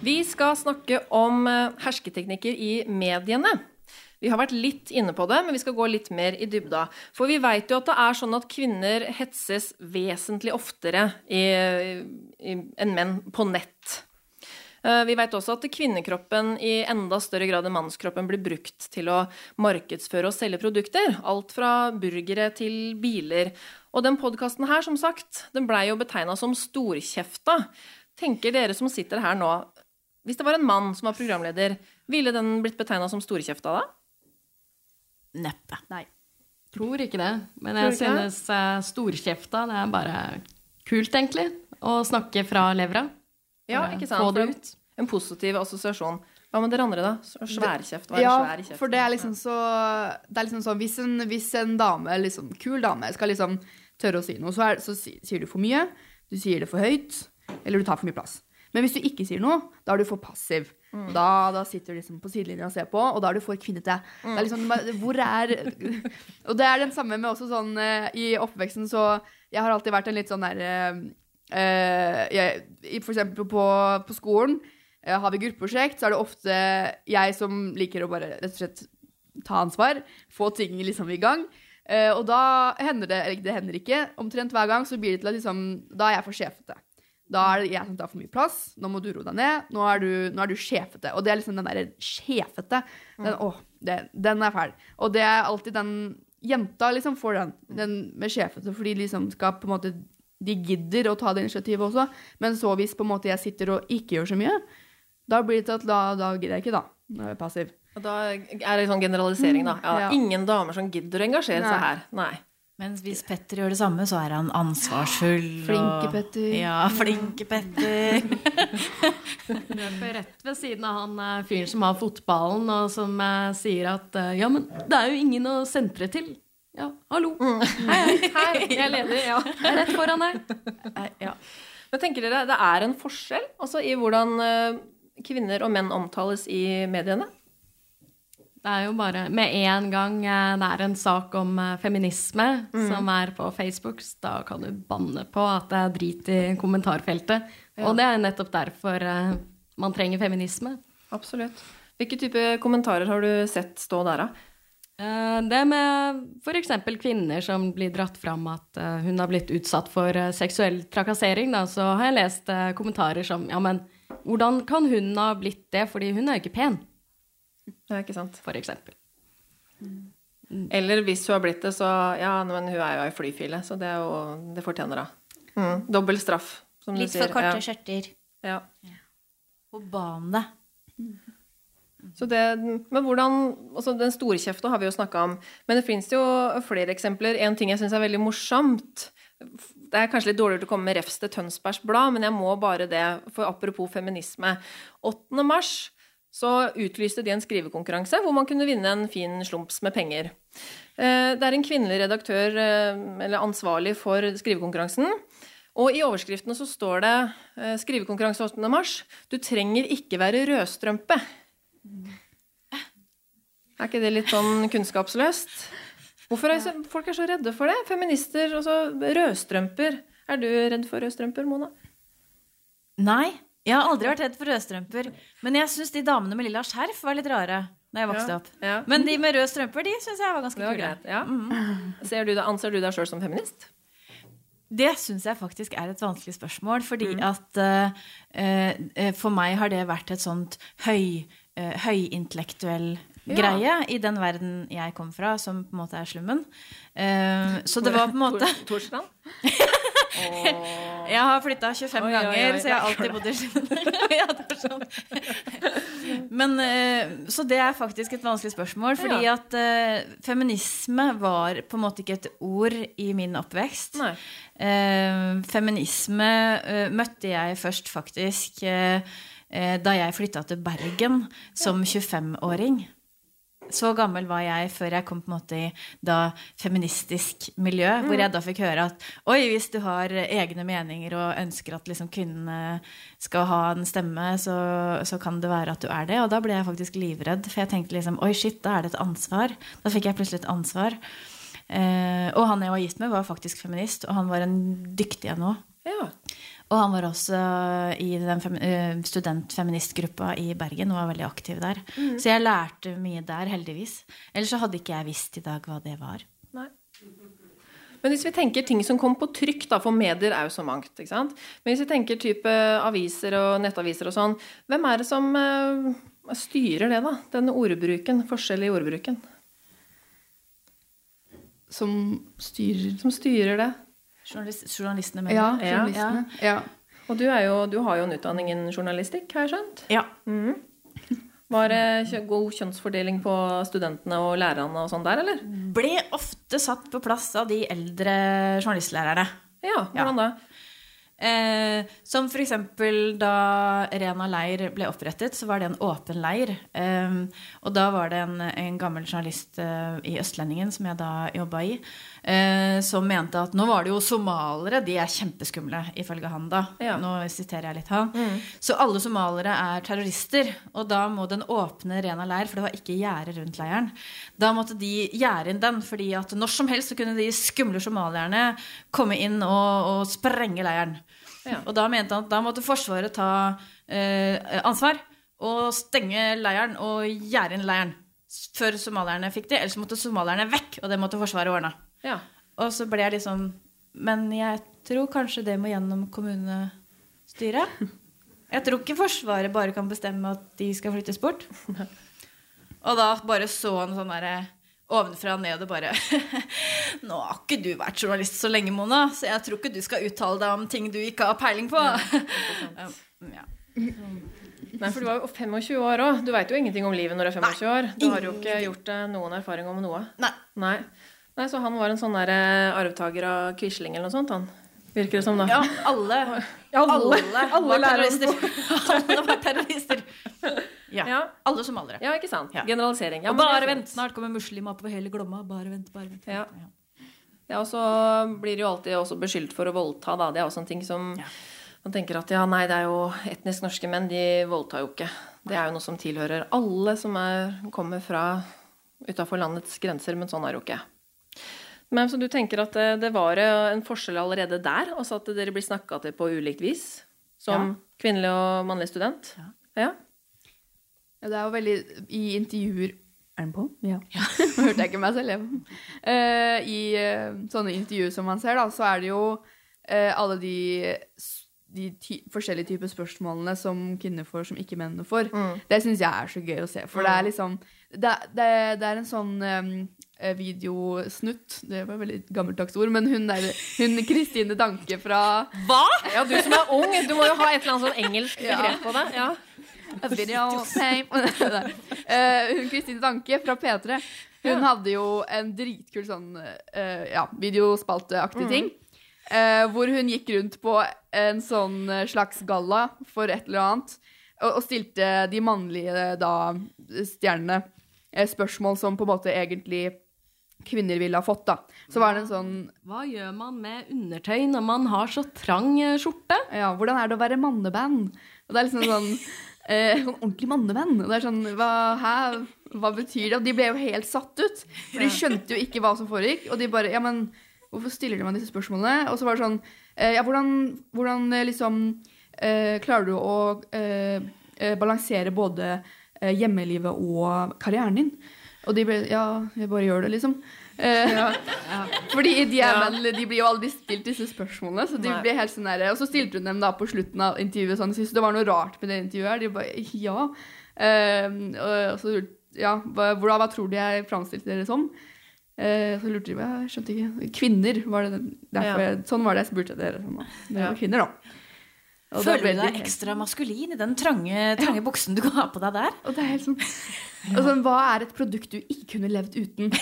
Vi skal snakke om eh, hersketeknikker i mediene. Vi har vært litt inne på det, men vi skal gå litt mer i dybda. For vi veit jo at det er sånn at kvinner hetses vesentlig oftere enn menn på nett. Eh, Vi vet også at kvinnekroppen i enda større grad enn mannskroppen blir brukt til å markedsføre og selge produkter. Alt fra burgere til biler. Og den podkasten her, som sagt, den blei jo betegna som storkjefta. Tenker dere som sitter her nå, hvis det var en mann som var programleder, ville den blitt betegna som storkjefta da? Neppe. Nei. Tror ikke det. Men jeg synes eh, storkjefta, det er bare kult, egentlig. Å snakke fra levra. Ja, ikke sant? Få det ut. En positiv assosiasjon. Hva med dere andre, da? Sværkjeft. Hva er Ja, svær kjeft? for det er liksom så Det er liksom så Hvis en, hvis en dame, liksom kul dame, skal liksom tørre å si noe, så, er, så sier du for mye, du sier det for høyt, eller du tar for mye plass. Men hvis du ikke sier noe, da er du for passiv. Og Da, da sitter du liksom på sidelinja og ser på, og da er du for kvinnete. Det er liksom, hvor er *laughs* Og det er den samme med også sånn eh, i oppveksten, så Jeg har alltid vært en litt sånn der jeg, For eksempel på, på skolen uh, har vi gruppeprosjekt, så er det ofte jeg som liker å bare rett og slett ta ansvar, få ting liksom i gang. Uh, og da hender det, eller det hender ikke, omtrent hver gang så blir det til at liksom, da er jeg for sjefete. Da er det jeg som tar for mye plass. Nå må du roe deg ned. Nå er du, nå er du sjefete. Og det er liksom den derre sjefete. Den, åh, det, den er fæl. Og det er alltid den jenta liksom får den, den med sjefete, fordi de liksom skal på en måte De gidder å ta det initiativet også. Men så hvis på en måte jeg sitter og ikke gjør så mye, da blir det til at da, da gidder jeg ikke, da. Da er jeg passiv. Og da er det sånn generalisering, da. Ja, Ja. Ingen damer som gidder å engasjere seg her. Nei. Mens hvis Petter gjør det samme, så er han ansvarsfull. Flinke og- Petter. Ja, flinke Petter. *laughs* Løper rett ved siden av han eh, fyren som har fotballen, og som eh, sier at eh, ja, men det er jo ingen å sentre til. Ja, hallo. Hei, hei. Her, *laughs* jeg leder, ja. Jeg er rett foran deg. Ja. Men tenker dere det er en forskjell altså, i hvordan kvinner og menn omtales i mediene? Det er jo bare med en gang eh, det er en sak om feminisme feminisme som er på Facebook, da kan du banne på at det er drit i kommentarfeltet. Og det er nettopp derfor eh, man trenger feminisme. Absolutt. Hvilke type kommentarer har du sett stå der, da? Eh, Det med f.eks. kvinner som blir dratt fram at eh, hun har blitt utsatt for eh, seksuell trakassering, da, så har jeg lest eh, kommentarer som ja, men hvordan kan hun ha blitt det, fordi hun er jo ikke pen, Ja, ikke sant? for eksempel. Eller hvis hun har blitt det, så Ja, men hun er jo ei flyfile, så det, er jo, det fortjener hun. Mm. Dobbel straff, som Litt du sier. for korte ja. skjørter. Ja. Og ba om det. Så det, men hvordan, altså Den storkjefta har vi jo snakka om, men det fins jo flere eksempler. En ting jeg syns er veldig morsomt Det er kanskje litt dårligere å komme med refs til Tønsbergs Blad, men jeg må bare det, for apropos feminisme. 8. mars så utlyste de en skrivekonkurranse hvor man kunne vinne en fin slumps med penger. Eh, Det er en kvinnelig redaktør, eh, eller ansvarlig for skrivekonkurransen. Og i overskriftene så står det eh, 'Skrivekonkurranse 8. mars'. Du trenger ikke være rødstrømpe. Er ikke det litt sånn kunnskapsløst? Hvorfor er folk er så redde for det? Feminister, altså rødstrømper. Er du redd for rødstrømper, Mona? Nei, jeg har aldri vært redd for rødstrømper. Men jeg syns de damene med lilla skjerf var litt rare da jeg vokste opp. ja. Men de med røde strømper, de syns jeg var ganske var kule. Ja. Ser du, da, anser du deg sjøl som feminist? Det syns jeg faktisk er et vanskelig spørsmål, fordi Mm. at uh, For meg har det vært et sånt høy, uh, høyintellektuell greie i den verden jeg kom fra, som på en måte er slummen. Uh, så det var på en måte Torsland? *laughs* Jeg har flytta 25 Oi, oi, oi, ganger, så jeg har alltid bodd i *laughs* er sånn. Men, eh, så det er faktisk et vanskelig spørsmål, fordi at eh, feminisme var på en måte ikke et ord i min oppvekst. Nei. Eh, feminisme møtte jeg først faktisk da jeg flytta til Bergen som 25-åring. Så gammel var jeg før jeg kom på en måte i da feministisk miljø, hvor jeg da fikk høre at oi, hvis du har egne meninger og ønsker at liksom kvinnene skal ha en stemme, så, så kan det være at du er det. Og da ble jeg faktisk livredd, for jeg tenkte liksom oi, shit, da er det et ansvar. Da fikk jeg plutselig et ansvar. Eh, og han jeg var gift med, var faktisk feminist, og han var en dyktig en òg. Ja. Og han var også i den eh, studentfeministgruppa i Bergen og var veldig aktiv der. Så jeg lærte mye der, heldigvis. Ellers så hadde ikke jeg visst i dag hva det var. Nei. Men hvis vi tenker ting som kom på trykk, da, for medier er jo så mangt. ikke sant? Men hvis vi tenker type aviser og nettaviser og sånn, hvem er det som eh, styrer det, da? Denne ordbruken, forskjell i ordbruken. Som styrer Som styrer det. Journalist, journalistene mener Ja, Ja. journalistene. Ja. Og du, er jo, du har jo en utdanning innen journalistikk, har jeg skjønt? Ja. Var det god kjønnsfordeling på studentene og lærerne og sånn der, eller? Ble ofte satt på plass av de eldre journalistlærerne. Ja, hvordan da? Eh, som for eksempel da Rena leir ble opprettet, så var det en åpen leir. Eh, og da var det en, en gammel journalist eh, i Østlendingen, som jeg da jobba i, eh, som mente at nå var det jo somalere, de er kjempeskumle, ifølge han da. Ja. Nå siterer jeg litt han. Så alle somalere er terrorister, og da må den åpne Rena leir, for det var ikke gjerde rundt leiren, da måtte de gjerde inn den, fordi at når som helst så kunne de skumle somalierne komme inn og, og sprenge leiren. Ja. Og da mente han at da måtte Forsvaret ta eh, ansvar og stenge leiren og gjerde inn leiren før somalierne fikk det. Ellers måtte somalierne vekk, og det måtte Forsvaret ordne. Ja. Og så ble jeg liksom Men jeg tror kanskje det må gjennom kommunestyret. Jeg tror ikke Forsvaret bare kan bestemme at de skal flyttes bort. Og da bare så han sånn derre ovenfra og ned og bare *laughs* Nå har ikke du vært journalist så lenge, Mona, så jeg tror ikke du skal uttale deg om ting du ikke har peiling på. Ja. *laughs* Nei, for du var jo 25 år òg. Du veit jo ingenting om livet når du er 25 år. Du har jo ikke gjort deg noen erfaring om noe. Nei. Nei. Nei, Så han var en sånn der eh, arvtaker av Quisling eller noe sånt, han. Virker det som, da. Ja, alle, *laughs* Ja, alle, alle var terrorister. *laughs* Alle var terrorister. Ja. Ja. Alle somaliere. Ja, ikke sant? Ja. Generalisering. Ja, og bare vent, snart kommer muslimer på hele Glomma. Bare vent, bare vent. Ja. Ja, og så blir de jo alltid også beskyldt for å voldta, da. Det er også en ting som man tenker at ja, nei, det er jo etnisk norske menn, de voldtar jo ikke. Det er jo noe som tilhører alle som er, kommer fra utafor landets grenser, men sånn er det jo ikke. Men så du tenker at det, det var en forskjell allerede der, altså at dere blir snakka til på ulikt vis? Som kvinnelig og mannlig student? Ja. ja. Ja, det er jo veldig I intervjuer Er den på? Ja. Nå *laughs* hørte jeg ikke meg selv, jeg. Uh, I uh, sånne intervjuer som man ser, da, så er det jo uh, alle de, de ty forskjellige typer spørsmålene som kvinner får, som ikke mennene får. Mm. Det syns jeg er så gøy å se. For det er liksom Det, det, det er en sånn um, videosnutt Det var veldig gammeldags ord, men hun der Hun Kristine Danke fra Hva?! Ja, du som er ung, du må jo ha et eller annet sånn engelsk begrep på det. Ja. A video same. *laughs* Eh, hun Kristine Danke fra P3 Hun hadde jo en dritkul sånn eh, ja, videospalteaktig ting. eh, hvor hun gikk rundt på en sånn eh, slags galla for et eller annet. Og, stilte de mannlige da, stjernene eh, spørsmål som på en måte egentlig kvinner ville ha fått. da. Så var det en sånn Hva gjør man med undertøy når man har så trang eh, skjorte? Ja, hvordan er det å være manneband? Og det er liksom sånn *laughs* eh, sånn ordentlig manneband. Og det er sånn, hva, hæ? hva betyr det? Og de ble jo helt satt ut. For de skjønte jo ikke hva som foregikk. Og de bare Ja, men hvorfor stiller de meg disse spørsmålene? Og så var det sånn eh, Ja, hvordan, hvordan eh, liksom eh, klarer du å eh, balansere både hjemmelivet og karrieren din? Og de ble Ja, jeg bare gjør det, liksom. Eh, *laughs* Fordi de, er Ja. vel, de blir jo aldri stilt disse spørsmålene. Så de Nei. ble helt sånn der, Og så stilte hun dem da på slutten av intervjuet sånn, Syns du det var noe rart med det intervjuet her? De bare ja. Eh, og, så ja, hva, hva, hva tror du jeg framstilte dere som? Eh, så lurte de på jeg skjønte ikke. Kvinner, var det derfor Ja. sånn var det jeg spurte dere. Sånn. Dere Ja. var kvinner, da. Og Føler du deg ekstra maskulin i den trange, trange buksen du har på deg der? Og det er helt sånn og sånn, Hva er et produkt du ikke kunne levd uten?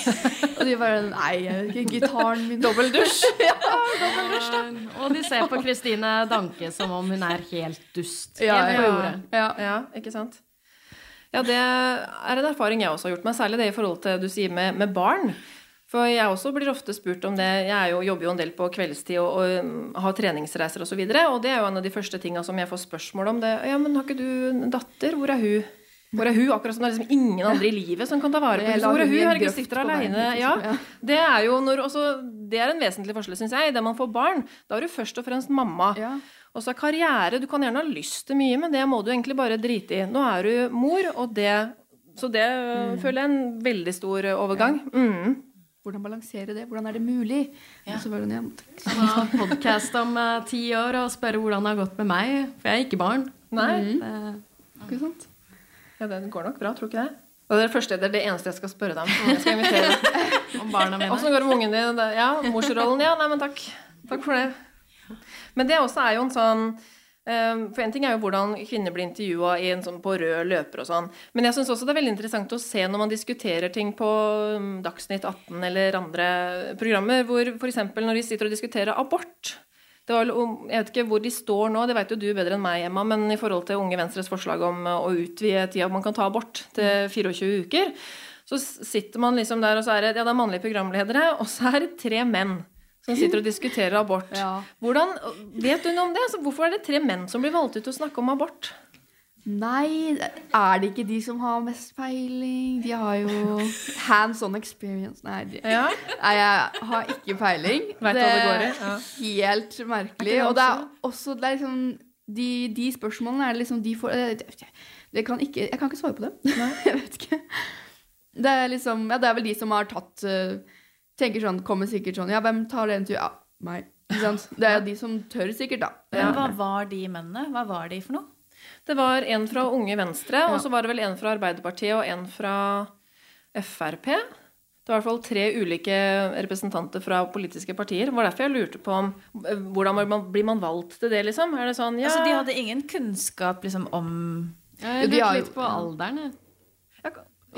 Og de bare Nei, gitaren min Dobbeldusj. *laughs* da. Og de ser på Kristine Danke som om hun er helt dust. Ja, helt ja. Ja. Ja, ikke sant? Ja, det er en erfaring jeg også har gjort meg, særlig det i forhold til du sier med, med barn. For jeg også blir ofte spurt om det. Jeg er jo, jobber jo en del på kveldstid og, og um, har treningsreiser osv. Og, så videre, og det er jo en av de første tinga som jeg får spørsmål om. det. Ja, men har ikke du en datter? Hvor er hun? Hvor er hun? Akkurat som det er liksom ingen andre i livet som kan ta vare på henne. Hvor er hun Herregud, sitter aleine. Ja. Det er jo når også, Det er en vesentlig forskjell, syns jeg. Det man får barn, da er du først og fremst mamma. Ja. Og så er karriere Du kan gjerne ha lyst til mye, men det må du egentlig bare drite i. Nå er du mor, og det Så det mm. føler jeg er en veldig stor overgang. overgang. Mm. Hvordan balansere det? Hvordan er det mulig? Og så var hun ja, Så ha podkast om eh, ti år og spørre hvordan det har gått med meg, for jeg er ikke barn. Nei. Eh, ikke sant? Ja, det går nok bra, tror du ikke det? Og det er det første, det er det eneste jeg skal spørre deg om. Jeg skal invitere *laughs* om barna mine. Åssen går det med ungen din? Ja, morsrollen? Ja, nei, men takk. Takk for det. Men det også er jo en sånn For en ting er jo hvordan kvinner blir intervjua sånn, på rød løper og sånn. Men jeg syns også det er veldig interessant å se når man diskuterer ting på um, Dagsnytt 18 eller andre programmer, hvor f.eks. når de sitter og diskuterer abort, det var, Jeg vet ikke hvor de står nå, det vet jo du bedre enn meg, Emma, men i forhold til Unge Venstres forslag om å utvide tida man kan ta abort til 24 uker, så sitter man liksom der, og så er det, ja, det er mannlige programledere, og så er det tre menn som sitter og diskuterer abort. Ja. Hvordan, Vet du noe om det? Altså, hvorfor er det tre menn som blir valgt ut til å snakke om abort? Nei, er det ikke de som har mest peiling? De har jo hands on experience. Nei, de, Ja, nei jeg har ikke peiling. Vet hva det går i, ja. helt merkelig. Er det Og det er også det er liksom, de, de spørsmålene er det liksom de får det kan ikke, Jeg kan ikke svare på det. *laughs* jeg vet ikke. Det er liksom Ja, det er vel de som har tatt eh, Tenker sånn, kommer sikkert sånn Ja, hvem tar det turen? Ja, meg. Ikke sant? Det er jo de som tør, sikkert, da. Men hva var de mennene? Hva var de for noe? Det var en fra Unge Venstre, og så var det vel en fra Arbeiderpartiet og en fra Frp. Det var i hvert fall tre ulike representanter fra politiske partier. Det var derfor jeg lurte på om hvordan blir man, blir man valgt til det, liksom? Er det sånn, ja, Altså, de hadde ingen kunnskap liksom om Jeg lurte litt på alderen.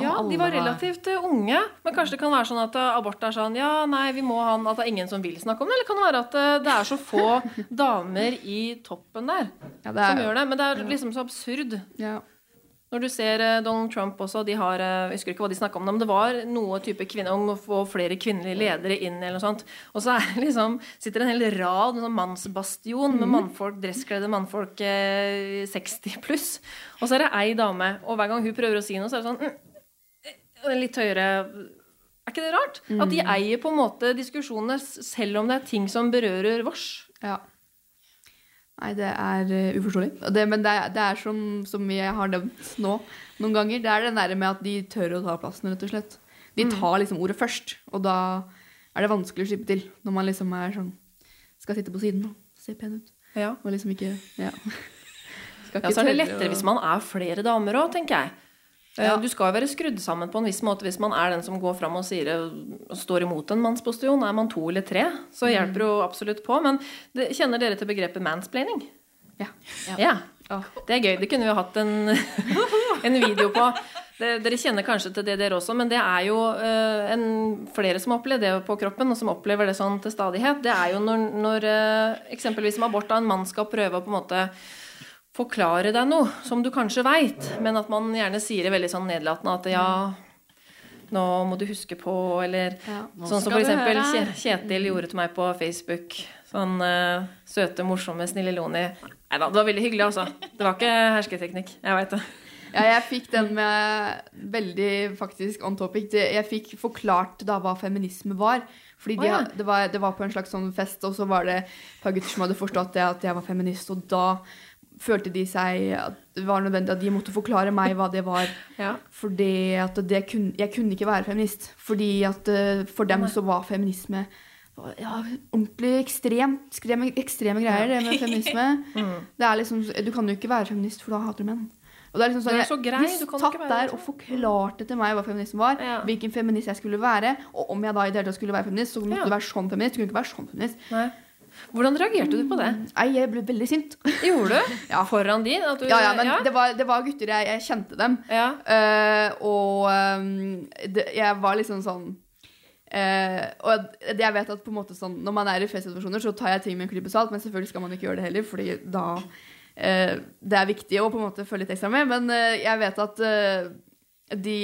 Ja, de var relativt eh, unge. Men kanskje det kan være sånn at eh, abort er sånn Ja, nei, vi må ha han At det er ingen som vil snakke om det. Eller kan det være at eh, det er så få *laughs* damer i toppen der Ja, er, som gjør det? Men det er liksom så absurd. ja. Når du ser Donald Trump også, de har Jeg husker ikke hva de snakka om, men det var noe type kvinne om å få flere kvinnelige ledere inn, eller noe sånt. Og så er liksom, sitter en hel rad, en sånn mannsbastion med mannfolk, dresskledde mannfolk eh, 60 pluss. Og så er det ei dame, og hver gang hun prøver å si noe, så er det sånn mm, Litt høyere Er ikke det rart? At de eier på en måte diskusjonene, selv om det er ting som berører vårs. Ja. Nei, det er uh, uforståelig. Det, men det er, det er som, som jeg har nevnt nå noen ganger, det er det der med at de tør å ta plassen, rett og slett. De tar liksom ordet først, og da er det vanskelig å slippe til. Når man liksom er sånn Skal sitte på siden og se pen ut. Ja. Og liksom ikke Ja. Ja, så er det lettere og... hvis man er flere damer òg, tenker jeg. Eh, Ja. Du skal jo være skrudd sammen på en viss måte hvis man er den som går fram og sier og står imot en mannsposisjon. Er man to eller tre, så Mm. hjelper det jo absolutt på. Men det, kjenner dere til begrepet mansplaining? Ja. Ja. Ja. Det er gøy. Det kunne vi jo hatt en, *laughs* en video på. Det, dere kjenner kanskje til det, dere også, men det er jo eh, en, flere som har opplevd det på kroppen, og som opplever det sånn til stadighet. Det er jo når, når eh, eksempelvis med abort, da en mann skal prøve å på en måte forklare deg noe som du kanskje veit, men at man gjerne sier det veldig sånn nedlatende at ja, nå må du huske på, eller Ja. sånn som f.eks. Kjetil gjorde til meg på Facebook. Sånn uh, søte, morsomme, snille Loni. Nei da, det var veldig hyggelig, altså. Det var ikke hersketeknikk. Jeg veit det. Ja, jeg fikk den med veldig faktisk on topic. Jeg fikk forklart da hva feminisme var. Fordi de, oh, ja. det, var, det var på en slags sånn fest, og så var det et par gutter som hadde forstått det at jeg var feminist, og da følte de seg at det var nødvendig at de måtte forklare meg hva det var. Ja. Fordi at det kun, jeg kunne ikke være feminist. Fordi at eh, for dem så var feminisme ja, ordentlig ekstremt, ekstreme, ekstreme greier, det med feminisme. *laughs* Mm. Det er liksom, du kan jo ikke være feminist, for da hater du menn. Og det er liksom sånn, er så grei, De du kan satt der og forklarte til meg hva feminisme var, Ja. hvilken feminist jeg skulle være, og om jeg da i det hele tatt skulle være feminist, så måtte Ja. du være sånn feminist. Du kunne ikke være sånn feminist. Nei. Hvordan reagerte du på det? Nei, jeg ble veldig sint. Gjorde du? *laughs* Ja. Foran de? At du, Ja, ja, men Det, var, det var gutter, jeg, jeg kjente dem. Ja. Uh, og um, det, jeg var liksom sånn uh, Og jeg vet at på en måte sånn Når man er i festsituasjoner, så tar jeg ting med en klype salt, men selvfølgelig skal man ikke gjøre det heller, fordi da uh, Det er viktig å på en måte følge litt ekstra med, men jeg vet at de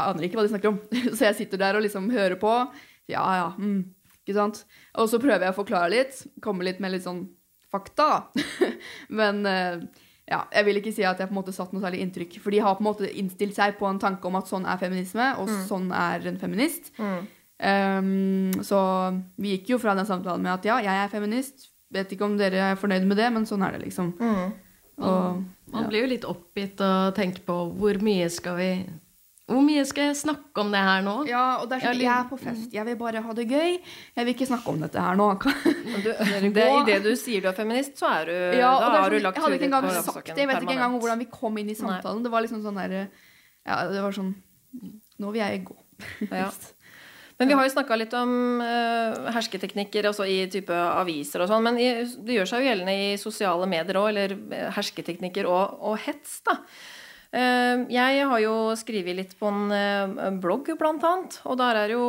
aner ikke hva de snakker om. *laughs* Så jeg sitter der og liksom hører på. Ja, ja, mm, ikke sant? Og så prøver jeg å forklare litt, komme litt med litt sånn fakta, da. *laughs* Men eh, ja, jeg vil ikke si at jeg på en måte satt noe særlig inntrykk. For de har på en måte innstilt seg på en tanke om at sånn er feminisme, og sånn er en feminist. Mm. Um, så vi gikk jo fra den samtalen med at ja, jeg er feminist. Vet ikke om dere er fornøyd med det, men sånn er det, liksom. Mm. Og, Man blir jo litt oppgitt og tenker på hvor mye skal vi Hvor mye skal jeg snakke om det her nå? ja, og det er sånn, jeg er på fest. Jeg vil bare ha det gøy. Jeg vil ikke snakke om dette her nå. Du, *laughs* det, I det du sier du er feminist, så er du Ja, Da har du sånn, lagt jeg hadde ikke engang på sagt det. Jeg vet ikke engang hvordan vi kom inn i samtalen. Det var liksom sånn der Ja, det var sånn Nå vil jeg gå. Ja. *laughs* Men vi har jo snakka litt om uh, hersketeknikker også i type aviser og sånn. Men i, det gjør seg jo gjeldende i sosiale medier òg, eller eh, hersketeknikker og, og hets, da. Eh, jeg har jo skrevet litt på en eh, blogg, blant annet. Og der er jo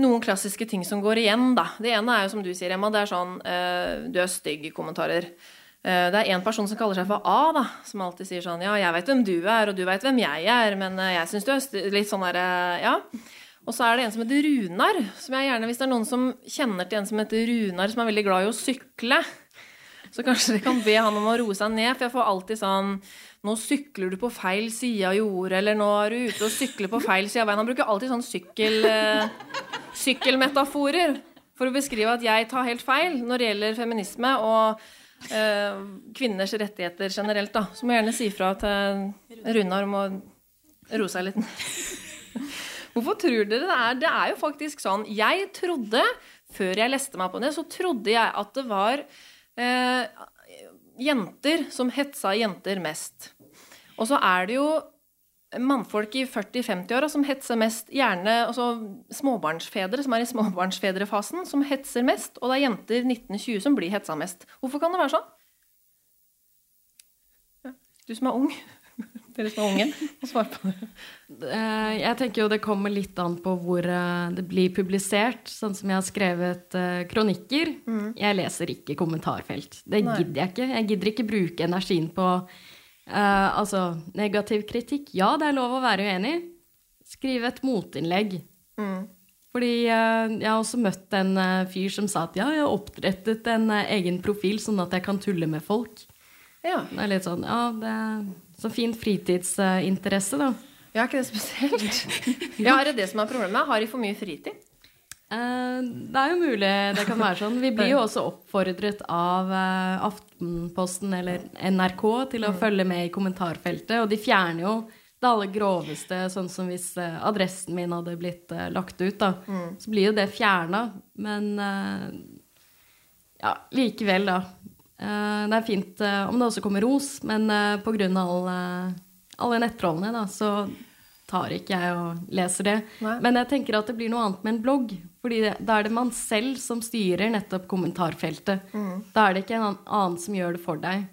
noen klassiske ting som går igjen, da. Det ene er jo som du sier, Emma, det er sånn eh, du er stygg-kommentarer. Det er en person som kaller seg for A, da, som alltid sier sånn Ja, jeg vet hvem du er, og du vet hvem jeg er, men jeg syns du er Litt sånn derre Ja. Og så er det en som heter Runar, som jeg gjerne, hvis det er noen som kjenner til en som heter Runar, som er veldig glad i å sykle, så kanskje dere kan be han om å roe seg ned, for jeg får alltid sånn Nå sykler du på feil side av jordet, eller nå er du ute og sykler på feil side av veien. Han bruker alltid sånn sykkel, eh, sykkelmetaforer for å beskrive at jeg tar helt feil når det gjelder feminisme og eh, kvinners rettigheter generelt. da. Så må jeg gjerne si fra til Runar om å roe seg litt. Hvorfor tror dere det er? Det er jo faktisk sånn Jeg trodde, før jeg leste meg på det, så trodde jeg at det var eh, jenter som hetsa jenter mest. Og så er det jo mannfolk i 40-50-åra som hetser mest, gjerne altså småbarnsfedre som er i småbarnsfedrefasen, som hetser mest, og det er jenter 1920 som blir hetsa mest. Hvorfor kan det være sånn? Du som er ung, dere som er unge, må svare på det. Eh, Jeg tenker jo det kommer litt an på hvor eh, det blir publisert. Sånn som jeg har skrevet kronikker. kronikker. Jeg leser ikke kommentarfelt. Det Nei. gidder jeg ikke. Jeg gidder ikke bruke energien på uh, altså, negativ kritikk. Ja, det er lov å være uenig. Skriv et motinnlegg. Fordi eh, jeg har også møtt en eh, fyr som sa at ja, jeg har opprettet en eh, egen profil sånn at jeg kan tulle med folk. Ja. Det er litt sånn, ja, det er så fin fritidsinteresse, da. ja, ikke det spesielt? *laughs* Ja, er det det som er problemet? Har de for mye fritid? Eh, det er jo mulig det kan være sånn. Vi blir jo også oppfordret av eh, Aftenposten eller NRK til å følge med i kommentarfeltet, og de fjerner jo det aller groveste, sånn som hvis eh, adressen min hadde blitt eh, lagt ut, da. Så blir jo det fjerna. Men eh, ja, likevel, da. Eh, det er fint eh, om det også kommer ros, men pga. på grunn av alle, alle nettrollene, da, så tar ikke jeg og leser det. Nei. Men jeg tenker at det blir noe annet med en blogg. fordi da er det man selv som styrer nettopp kommentarfeltet. Da er det ikke en annen- annen som gjør det for deg.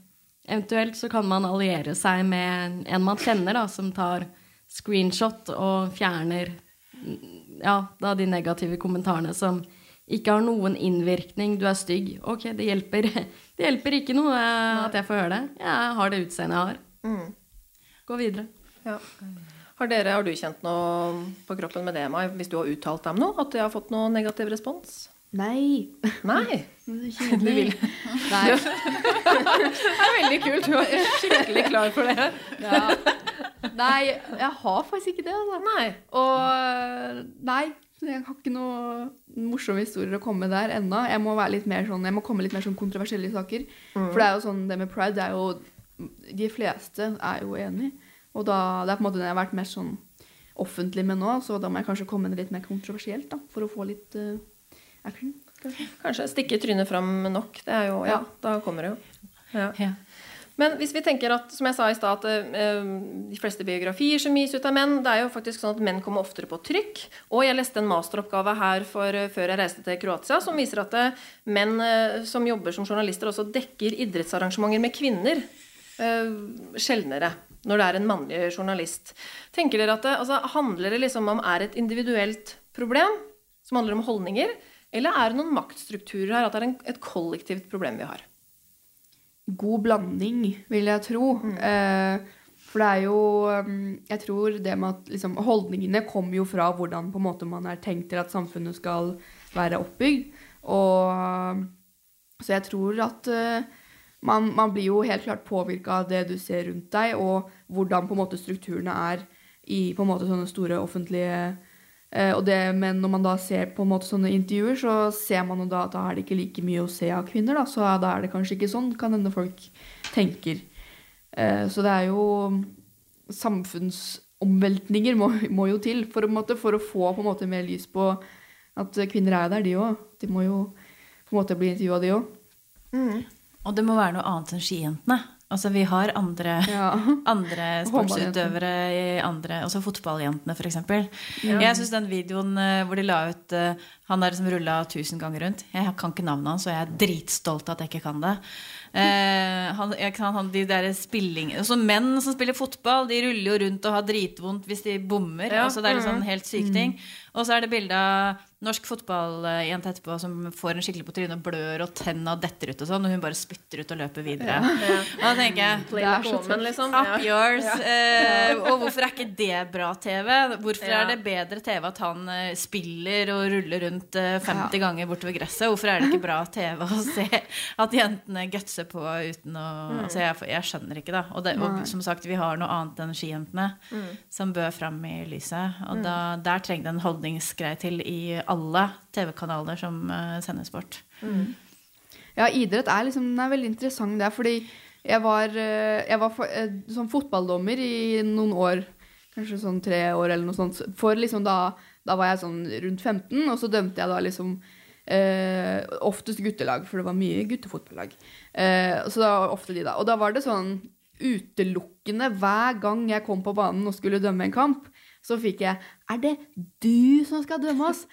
Eventuelt så kan man alliere seg med en man kjenner, da, som tar screenshot og fjerner mm, ja, da de negative kommentarene som ikke har noen innvirkning. Du er stygg. Ok, det hjelper, *laughs* det hjelper ikke noe eh, at jeg får høre det. Jeg har det utseendet jeg har. Gå videre. Ja. Har, dere, har du kjent noe på kroppen med det, Mai, hvis du har uttalt deg om noe? At de har fått noe negativ respons? Nei. Nei. *laughs* Det Du vil. *laughs* Nei. Det er veldig kult. Du er skikkelig klar for det. Ja. Nei, jeg har faktisk ikke det. Altså. Nei. Og nei, jeg har ikke noe morsomme historier å komme med der ennå. Jeg må være litt mer sånn, jeg må komme litt mer sånn kontroversielle saker. For det er jo sånn, det med pride, det er jo De fleste er jo enig. Og da, det er på en måte det jeg har vært mest sånn offentlig med nå, så da må jeg kanskje komme med litt mer kontroversielt, da, for å få litt uh, action. kanskje. Kanskje stikke trynet fram nok. Det er jo, ja, da kommer det jo. Ja. Ja. Men hvis vi tenker at, som jeg sa i stad, at eh, de fleste biografier som gis ut av menn, det er jo faktisk sånn at menn kommer oftere på trykk. Og jeg leste en masteroppgave her for, eh, før jeg reiste til Kroatia, som viser at eh, menn som jobber som journalister, også dekker idrettsarrangementer med kvinner sjeldnere. Når det er en mannlig journalist. Tenker dere at det altså, handler det liksom om er et individuelt problem som handler om holdninger, eller er det noen maktstrukturer her, at det er en, et kollektivt problem vi har? God blanding, vil jeg tro. Eh, for det er jo um, Jeg tror det med at liksom, holdningene kommer jo fra hvordan på en måte man er tenkt til at samfunnet skal være oppbygd. Og Så jeg tror at eh, man, man blir jo helt klart påvirka av det du ser rundt deg, og hvordan på en måte strukturene er i på en måte sånne store offentlige og det, men når man da ser på en måte sånne intervjuer, så ser man jo da at da er det ikke like mye å se av kvinner. Da, så da er det kanskje ikke sånn, kan hende folk tenker. Eh, så det er jo Samfunnsomveltninger må, må jo til for, måte, for å få på en måte mer lys på at kvinner er der, de òg. De må jo på en måte bli intervjua, de òg. Og det må være noe annet enn skijentene. Altså, vi har andre, *laughs* Ja. andre sportsutøvere i andre Altså fotballjentene, f.eks. Jeg syns den videoen eh, hvor de la ut eh, han der som rulla 1000 ganger rundt Jeg kan ikke navnet hans, og jeg er dritstolt at jeg ikke kan det. Eh, han, kan- han, de der spilling altså Menn som spiller fotball, de ruller jo rundt og har dritvondt hvis de bommer. Ja. Altså, det er litt sånn helt syke ting. Og så er det bilde av norsk fotballjente etterpå som får en skikkelig på trynet og blør, og tenna detter ut og sånn, og hun bare spytter ut og løper videre. Og da tenker jeg Det er så woman, liksom. Up Ja. yours. Eh, og hvorfor er ikke det bra TV? Hvorfor Ja. er det bedre TV at han eh, spiller og ruller rundt eh, 50 Ja. ganger bortover gresset? Hvorfor er det ikke bra TV å se at jentene gutser på uten å Altså, jeg, jeg skjønner ikke, da. Og, det, og som sagt, vi har noe annet enn skijentene som bør fram i lyset. Og da, der trenger det en holdningsgreie til i alle TV-kanaler som sendes bort. Mm. Ja, idrett er liksom er veldig interessant der, fordi jeg var, eh, jeg var eh, fotballdommer i noen år, kanskje sånn tre år eller noe sånt, for liksom da, da var jeg sånn rundt 15, og så dømte jeg da liksom eh, oftest guttelag, for det var mye guttefotballag. Eh, så det var ofte de da. Og da var det sånn utelukkende hver gang jeg kom på banen og skulle dømme en kamp, så fikk jeg Er det du som skal dømme oss?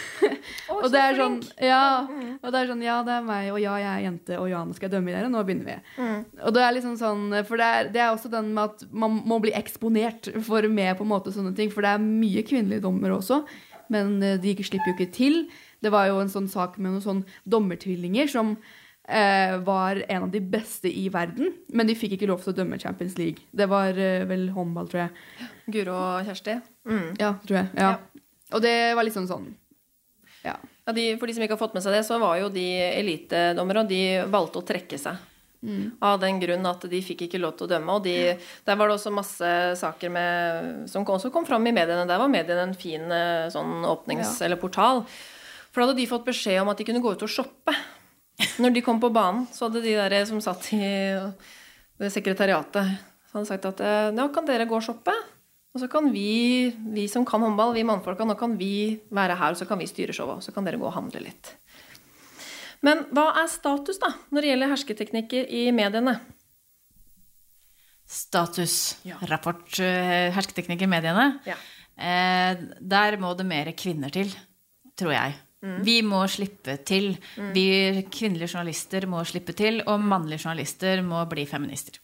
*laughs* oh, og det er sånn. Ja, og det er sånn Ja, det er meg, og ja, jeg er jente, og ja, nå skal jeg dømme dere. Nå begynner vi. Og det er liksom sånn For det er, det er også den med at man må bli eksponert for med på en måte sånne ting. For det er mye kvinnelige dommere også, men eh, de slipper jo ikke til. Det var jo en sånn sak med noen sånn dommertvillinger som var en av de beste i verden, men de fikk ikke lov til å dømme Champions League. Det var eh, vel håndball, tror jeg. Guro og Kjersti. Mm. Ja, tror jeg. Ja. Ja. Og det var liksom sånn Ja. Ja, de, for de som ikke har fått med seg det, så var jo de elitedommere, og de valgte å trekke seg. Av den grunn at de fikk ikke lov til å dømme. Og de, der var det også masse saker med, som også kom fram i mediene. Der var mediene en fin eh, sånn åpnings- eller portal. For da hadde de fått beskjed om at de kunne gå ut og shoppe. Når de kom på banen, så hadde de der som satt i det sekretariatet, så hadde sagt at nå kan dere gå og shoppe? Og så kan vi, vi som kan håndball, vi mannfolka, nå kan vi være her, og så kan vi styre showet. Og så kan dere gå og handle litt. Men hva er status, da, når det gjelder hersketeknikker i mediene? Status. Ja. Rapport hersketeknikker i mediene. Ja. Eh, der må det mer kvinner til, tror jeg. Vi må slippe til. Vi kvinnelige journalister må slippe til, og mannlige journalister må bli feminister.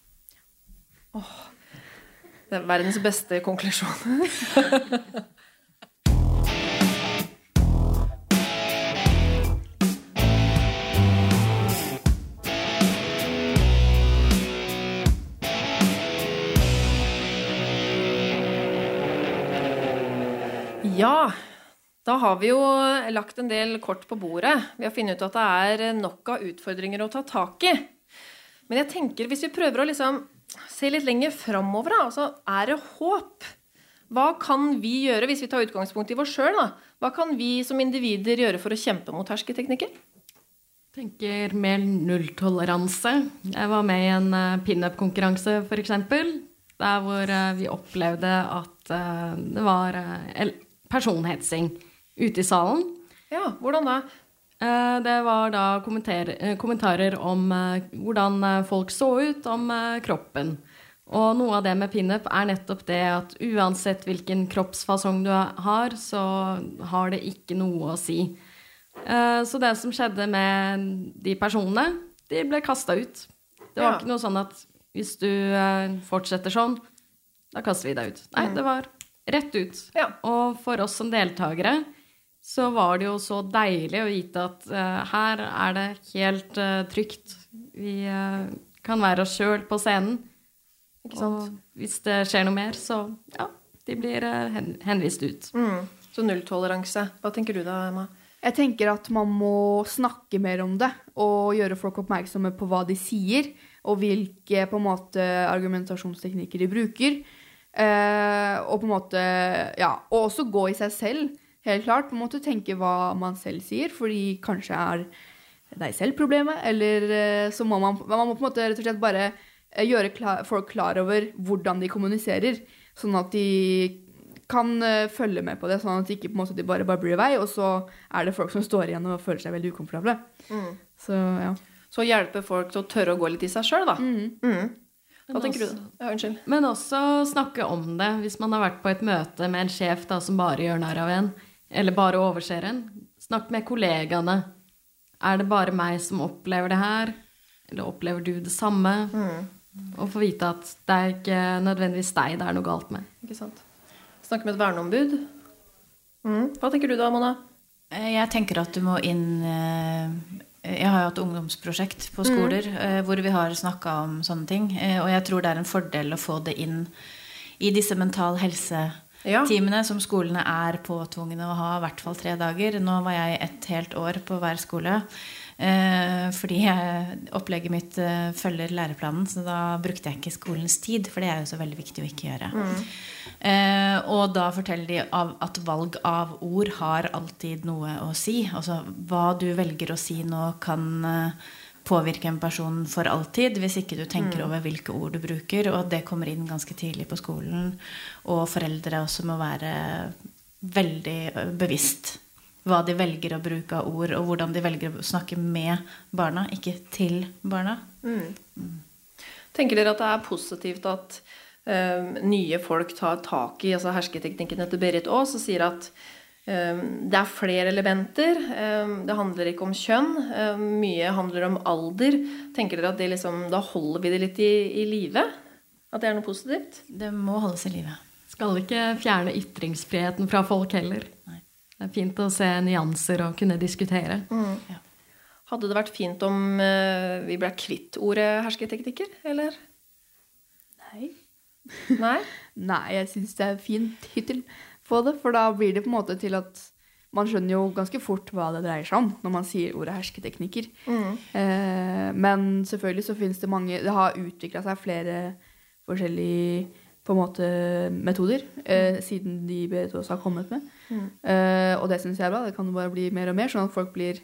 Det er verdens beste konklusjon. *laughs* Ja, da har vi jo lagt en del kort på bordet. Vi har funnet ut at det er nok av utfordringer å ta tak i. Men jeg tenker, hvis vi prøver å liksom se litt lenger framover, da, altså, er det håp? Hva kan vi gjøre, hvis vi tar utgangspunkt i oss sjøl? Hva kan vi som individer gjøre for å kjempe mot hersketeknikker? tenker mer nulltoleranse. Jeg var med i en uh, pinup-konkurranse, f.eks. Der hvor eh, vi opplevde at eh, det var eh, el- personhetsing ute i salen. Ja, hvordan da? Eh, det var da eh, kommentarer om eh, hvordan folk så ut, om kroppen. Og noe av det med pinup er nettopp det at uansett hvilken kroppsfasong du har, så har det ikke noe å si. Så det som skjedde med de personene, de ble kasta ut. Det var Ja. ikke noe sånn at hvis du fortsetter sånn, da kaster vi deg ut. Nei, det var rett ut. Ja. Og for oss som deltakere så var det jo så deilig å vite at uh, her er det helt uh, trygt. Vi uh, kan være oss sjøl på scenen. Ikke sant? Og hvis det skjer noe mer, så ja, de blir hen henvist ut. Mm. Så nulltoleranse. Hva tenker du da, Emma? Jeg tenker at man må snakke mer om det, og gjøre folk oppmerksomme på hva de sier, og hvilke på en måte argumentasjonsteknikker de bruker. Eh, og på en måte Ja, og også gå i seg selv, helt klart. På en måte tenke hva man selv sier, fordi kanskje er deg selv problemet, eller eh, så må man Man må på en måte rett og slett bare eh, gjøre klar, folk klar over hvordan de kommuniserer, sånn at de kan eh, følge med på det, sånn at de ikke på en måte de bare babler i vei, og så er det folk som står igjen og føler seg veldig ukomfortable. Så ja. Så hjelpe folk til å tørre å gå litt i seg sjøl, da. Mm. Mm. Hva Men tenker du? også- Ja, unnskyld. Men også snakke om det. Hvis man har vært på et møte med en sjef da, som bare gjør narr av en, eller bare overser en. Snakk med kollegaene. Er det bare meg som opplever det her? Eller opplever du det samme? Og få vite at det er ikke nødvendigvis deg det er noe galt med. Ikke sant. Snakke med et verneombud. Mm. Hva tenker du da, Mona? Eh, Jeg tenker at du må inn eh, Jeg har jo hatt ungdomsprosjekt på skoler mm. hvor vi har snakka om sånne ting. Og jeg tror det er en fordel å få det inn i disse mental helse-timene Ja. som skolene er påtvungne å ha i hvert fall tre dager. Nå var jeg et helt år på hver skole. eh, fordi jeg, opplegget mitt eh, følger læreplanen, så da brukte jeg ikke skolens tid. For det er jo så veldig viktig å ikke gjøre. Eh, og da forteller de av at valg av ord har alltid noe å si. Altså hva du velger å si nå, kan eh, påvirke en person for alltid hvis ikke du tenker over hvilke ord du bruker. Og at det kommer inn ganske tidlig på skolen. Og foreldre også må være veldig bevisst hva de velger å bruke av ord, og hvordan de velger å snakke med barna, ikke til barna. Tenker dere at det er positivt at eh, nye folk tar tak i altså hersketeknikken etter Berit Aas og sier at det er flere elementer. eh, det handler ikke om kjønn. eh, mye handler om alder. Tenker dere at det liksom, da holder vi det litt i, i live? At det er noe positivt? Det må holdes i live. Skal ikke fjerne ytringsfriheten fra folk heller. Nei. Det er fint å se nyanser og kunne diskutere. Hadde det vært fint om eh, vi ble kvitt ordet hersketeknikker, eller? Nei. Nei? *laughs* Nei, jeg syns det er fint hittil på det, for da blir det på en måte til at man skjønner jo ganske fort hva det dreier seg om når man sier ordet hersketeknikker. Eh, men selvfølgelig så finnes det mange Det har utvikla seg flere forskjellige på en måte metoder eh, siden de BTOs har kommet med. Eh, og det syns jeg er bra. Det kan bare bli mer og mer, sånn at folk blir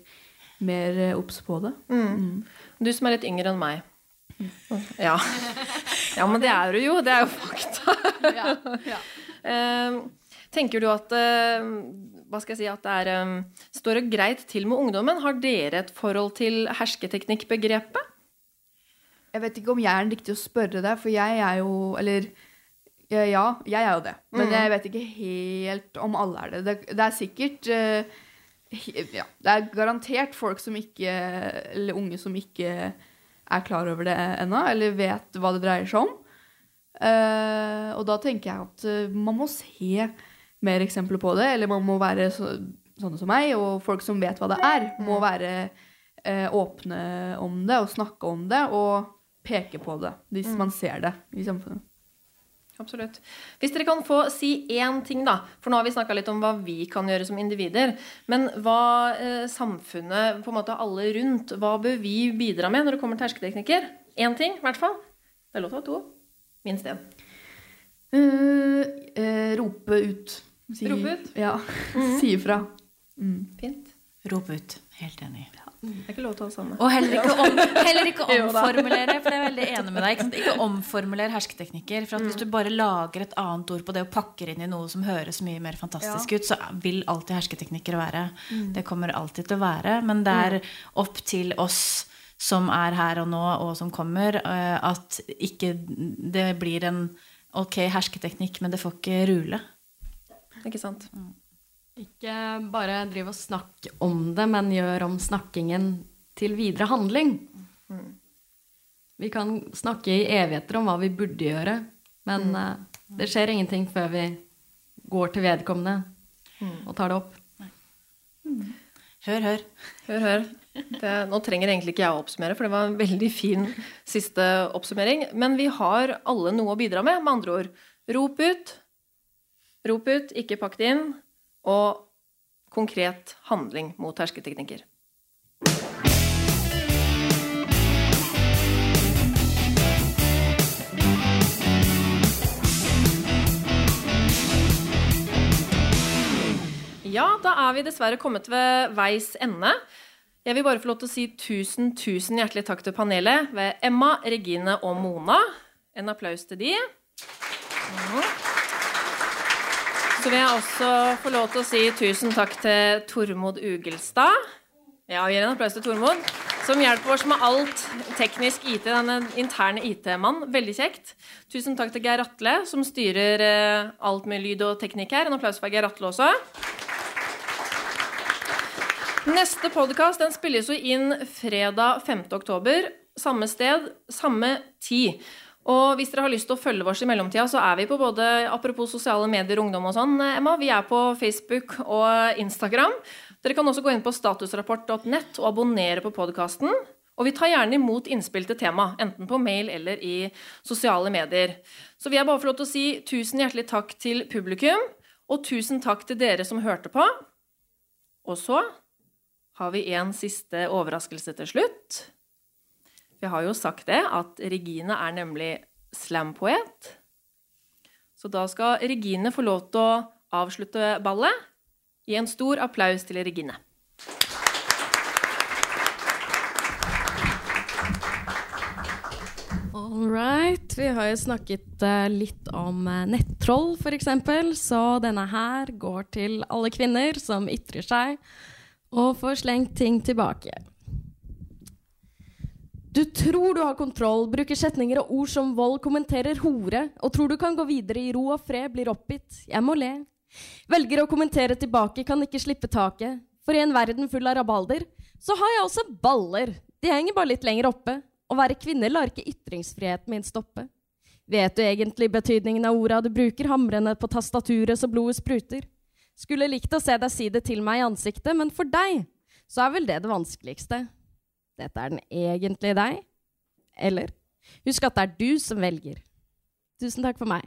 mer eh, obs på det. Mm. Du som er litt yngre enn meg. *laughs* Ja. ja, men det er du jo. Det er jo fakta. Ja, ja. *laughs* Tenker du at eh, Hva skal jeg si at det er eh, Står det greit til med ungdommen? Har dere et forhold til hersketeknikkbegrepet? Jeg vet ikke om jeg er den riktige å spørre deg, for jeg er jo Eller ja, jeg er jo det. Men jeg vet ikke helt om alle er det. Det, det er sikkert eh, ja, Det er garantert folk som ikke Eller unge som ikke er klar over det ennå, eller vet hva det dreier seg om. Og da tenker jeg at man må se mer eksempler på det, eller man må være så, sånne som meg, og folk som vet hva det er, må være eh, åpne om det og snakke om det og peke på det hvis man ser det i samfunnet. Absolutt. Hvis dere kan få si én ting, da. For nå har vi snakka litt om hva vi kan gjøre som individer. Men hva eh, samfunnet, på en måte alle rundt, hva bør vi bidra med når det kommer til hersketeknikker? Én ting, i hvert fall. Det er lov til å ha to. Minst én. Uh, uh, rope ut. Si, Rope ut? Ja. si ifra. Mm. Fint. Rop ut. Helt enig. Det er ikke lov til å ha samme. Og heller ikke, om, *laughs* heller ikke omformulere, for jeg er veldig enig med deg. Ikke, sant? ikke omformuler hersketeknikker. For at hvis du bare lager et annet ord på det og pakker inn i noe som høres mye mer fantastisk ut, så vil alltid hersketeknikker være. Det kommer alltid til å være. Men det er opp til oss som er her og nå, og som kommer, eh, at ikke det blir en ok hersketeknikk, men det får ikke rule. Ikke sant? Ikke bare drive og snakke om det, men gjør om snakkingen til videre handling. Vi kan snakke i evigheter om hva vi burde gjøre, men eh, det skjer ingenting før vi går til vedkommende og tar det opp. Hør, hør. Hør, hør. Det, nå trenger egentlig ikke jeg å oppsummere, for det var en veldig fin siste oppsummering. Men vi har alle noe å bidra med, med andre ord. Rop ut. Rop ut, ikke pakk det inn. Og konkret handling mot hersketeknikker. Ja, da er vi dessverre kommet ved veis ende. Jeg vil bare få lov til å si tusen, tusen hjertelig takk til panelet ved Emma, Regine og Mona. En applaus til de. Mhm. Så vil jeg også få lov til å si tusen takk til Tormod Ugelstad. Ja, vi gir en applaus til Tormod, som hjelper oss med alt teknisk IT. Denne interne IT-mann. Veldig kjekt. Tusen takk til Geir Atle, som styrer eh, alt med lyd og teknikk her. En applaus for Geir Atle også. Neste podkast spilles jo inn fredag 5. oktober. samme sted, samme tid. Og hvis dere har lyst til å følge oss i mellomtida, så er vi på både apropos sosiale medier, ungdom og sånn, Emma. Vi er på Facebook og Instagram. Dere kan også gå inn på statusrapport.nett og abonnere på podkasten. Og vi tar gjerne imot innspill til tema, enten på mail eller i sosiale medier. Så vil jeg bare få å si tusen hjertelig takk til publikum, og tusen takk til dere som hørte på. Og så har vi en siste overraskelse til slutt. Jeg har jo sagt det, at Regine er nemlig slampoet. Så da skal Regine få lov til å avslutte ballet. Gi en stor applaus til Regine. All right. Vi har jo snakket eh, litt om uh, nettroll, f.eks., så denne her går til alle kvinner som ytrer seg og får slengt ting tilbake. Du tror du har kontroll, bruker setninger og ord som vold, kommenterer hore, og tror du kan gå videre i ro og fred, blir oppgitt. Jeg må le. Velger å kommentere tilbake, kan ikke slippe taket. For i en verden full av rabalder, så har jeg også baller. De henger bare litt lenger oppe. Å være kvinne lar ikke ytringsfriheten min stoppe. Vet du egentlig betydningen av orda du bruker, hamrende på tastaturet så blodet spruter? Skulle likt å se deg si det til meg i ansiktet, men for deg så er vel det det vanskeligste. Dette er den egentlige deg? Eller? Husk at det er du som velger. Tusen takk for meg.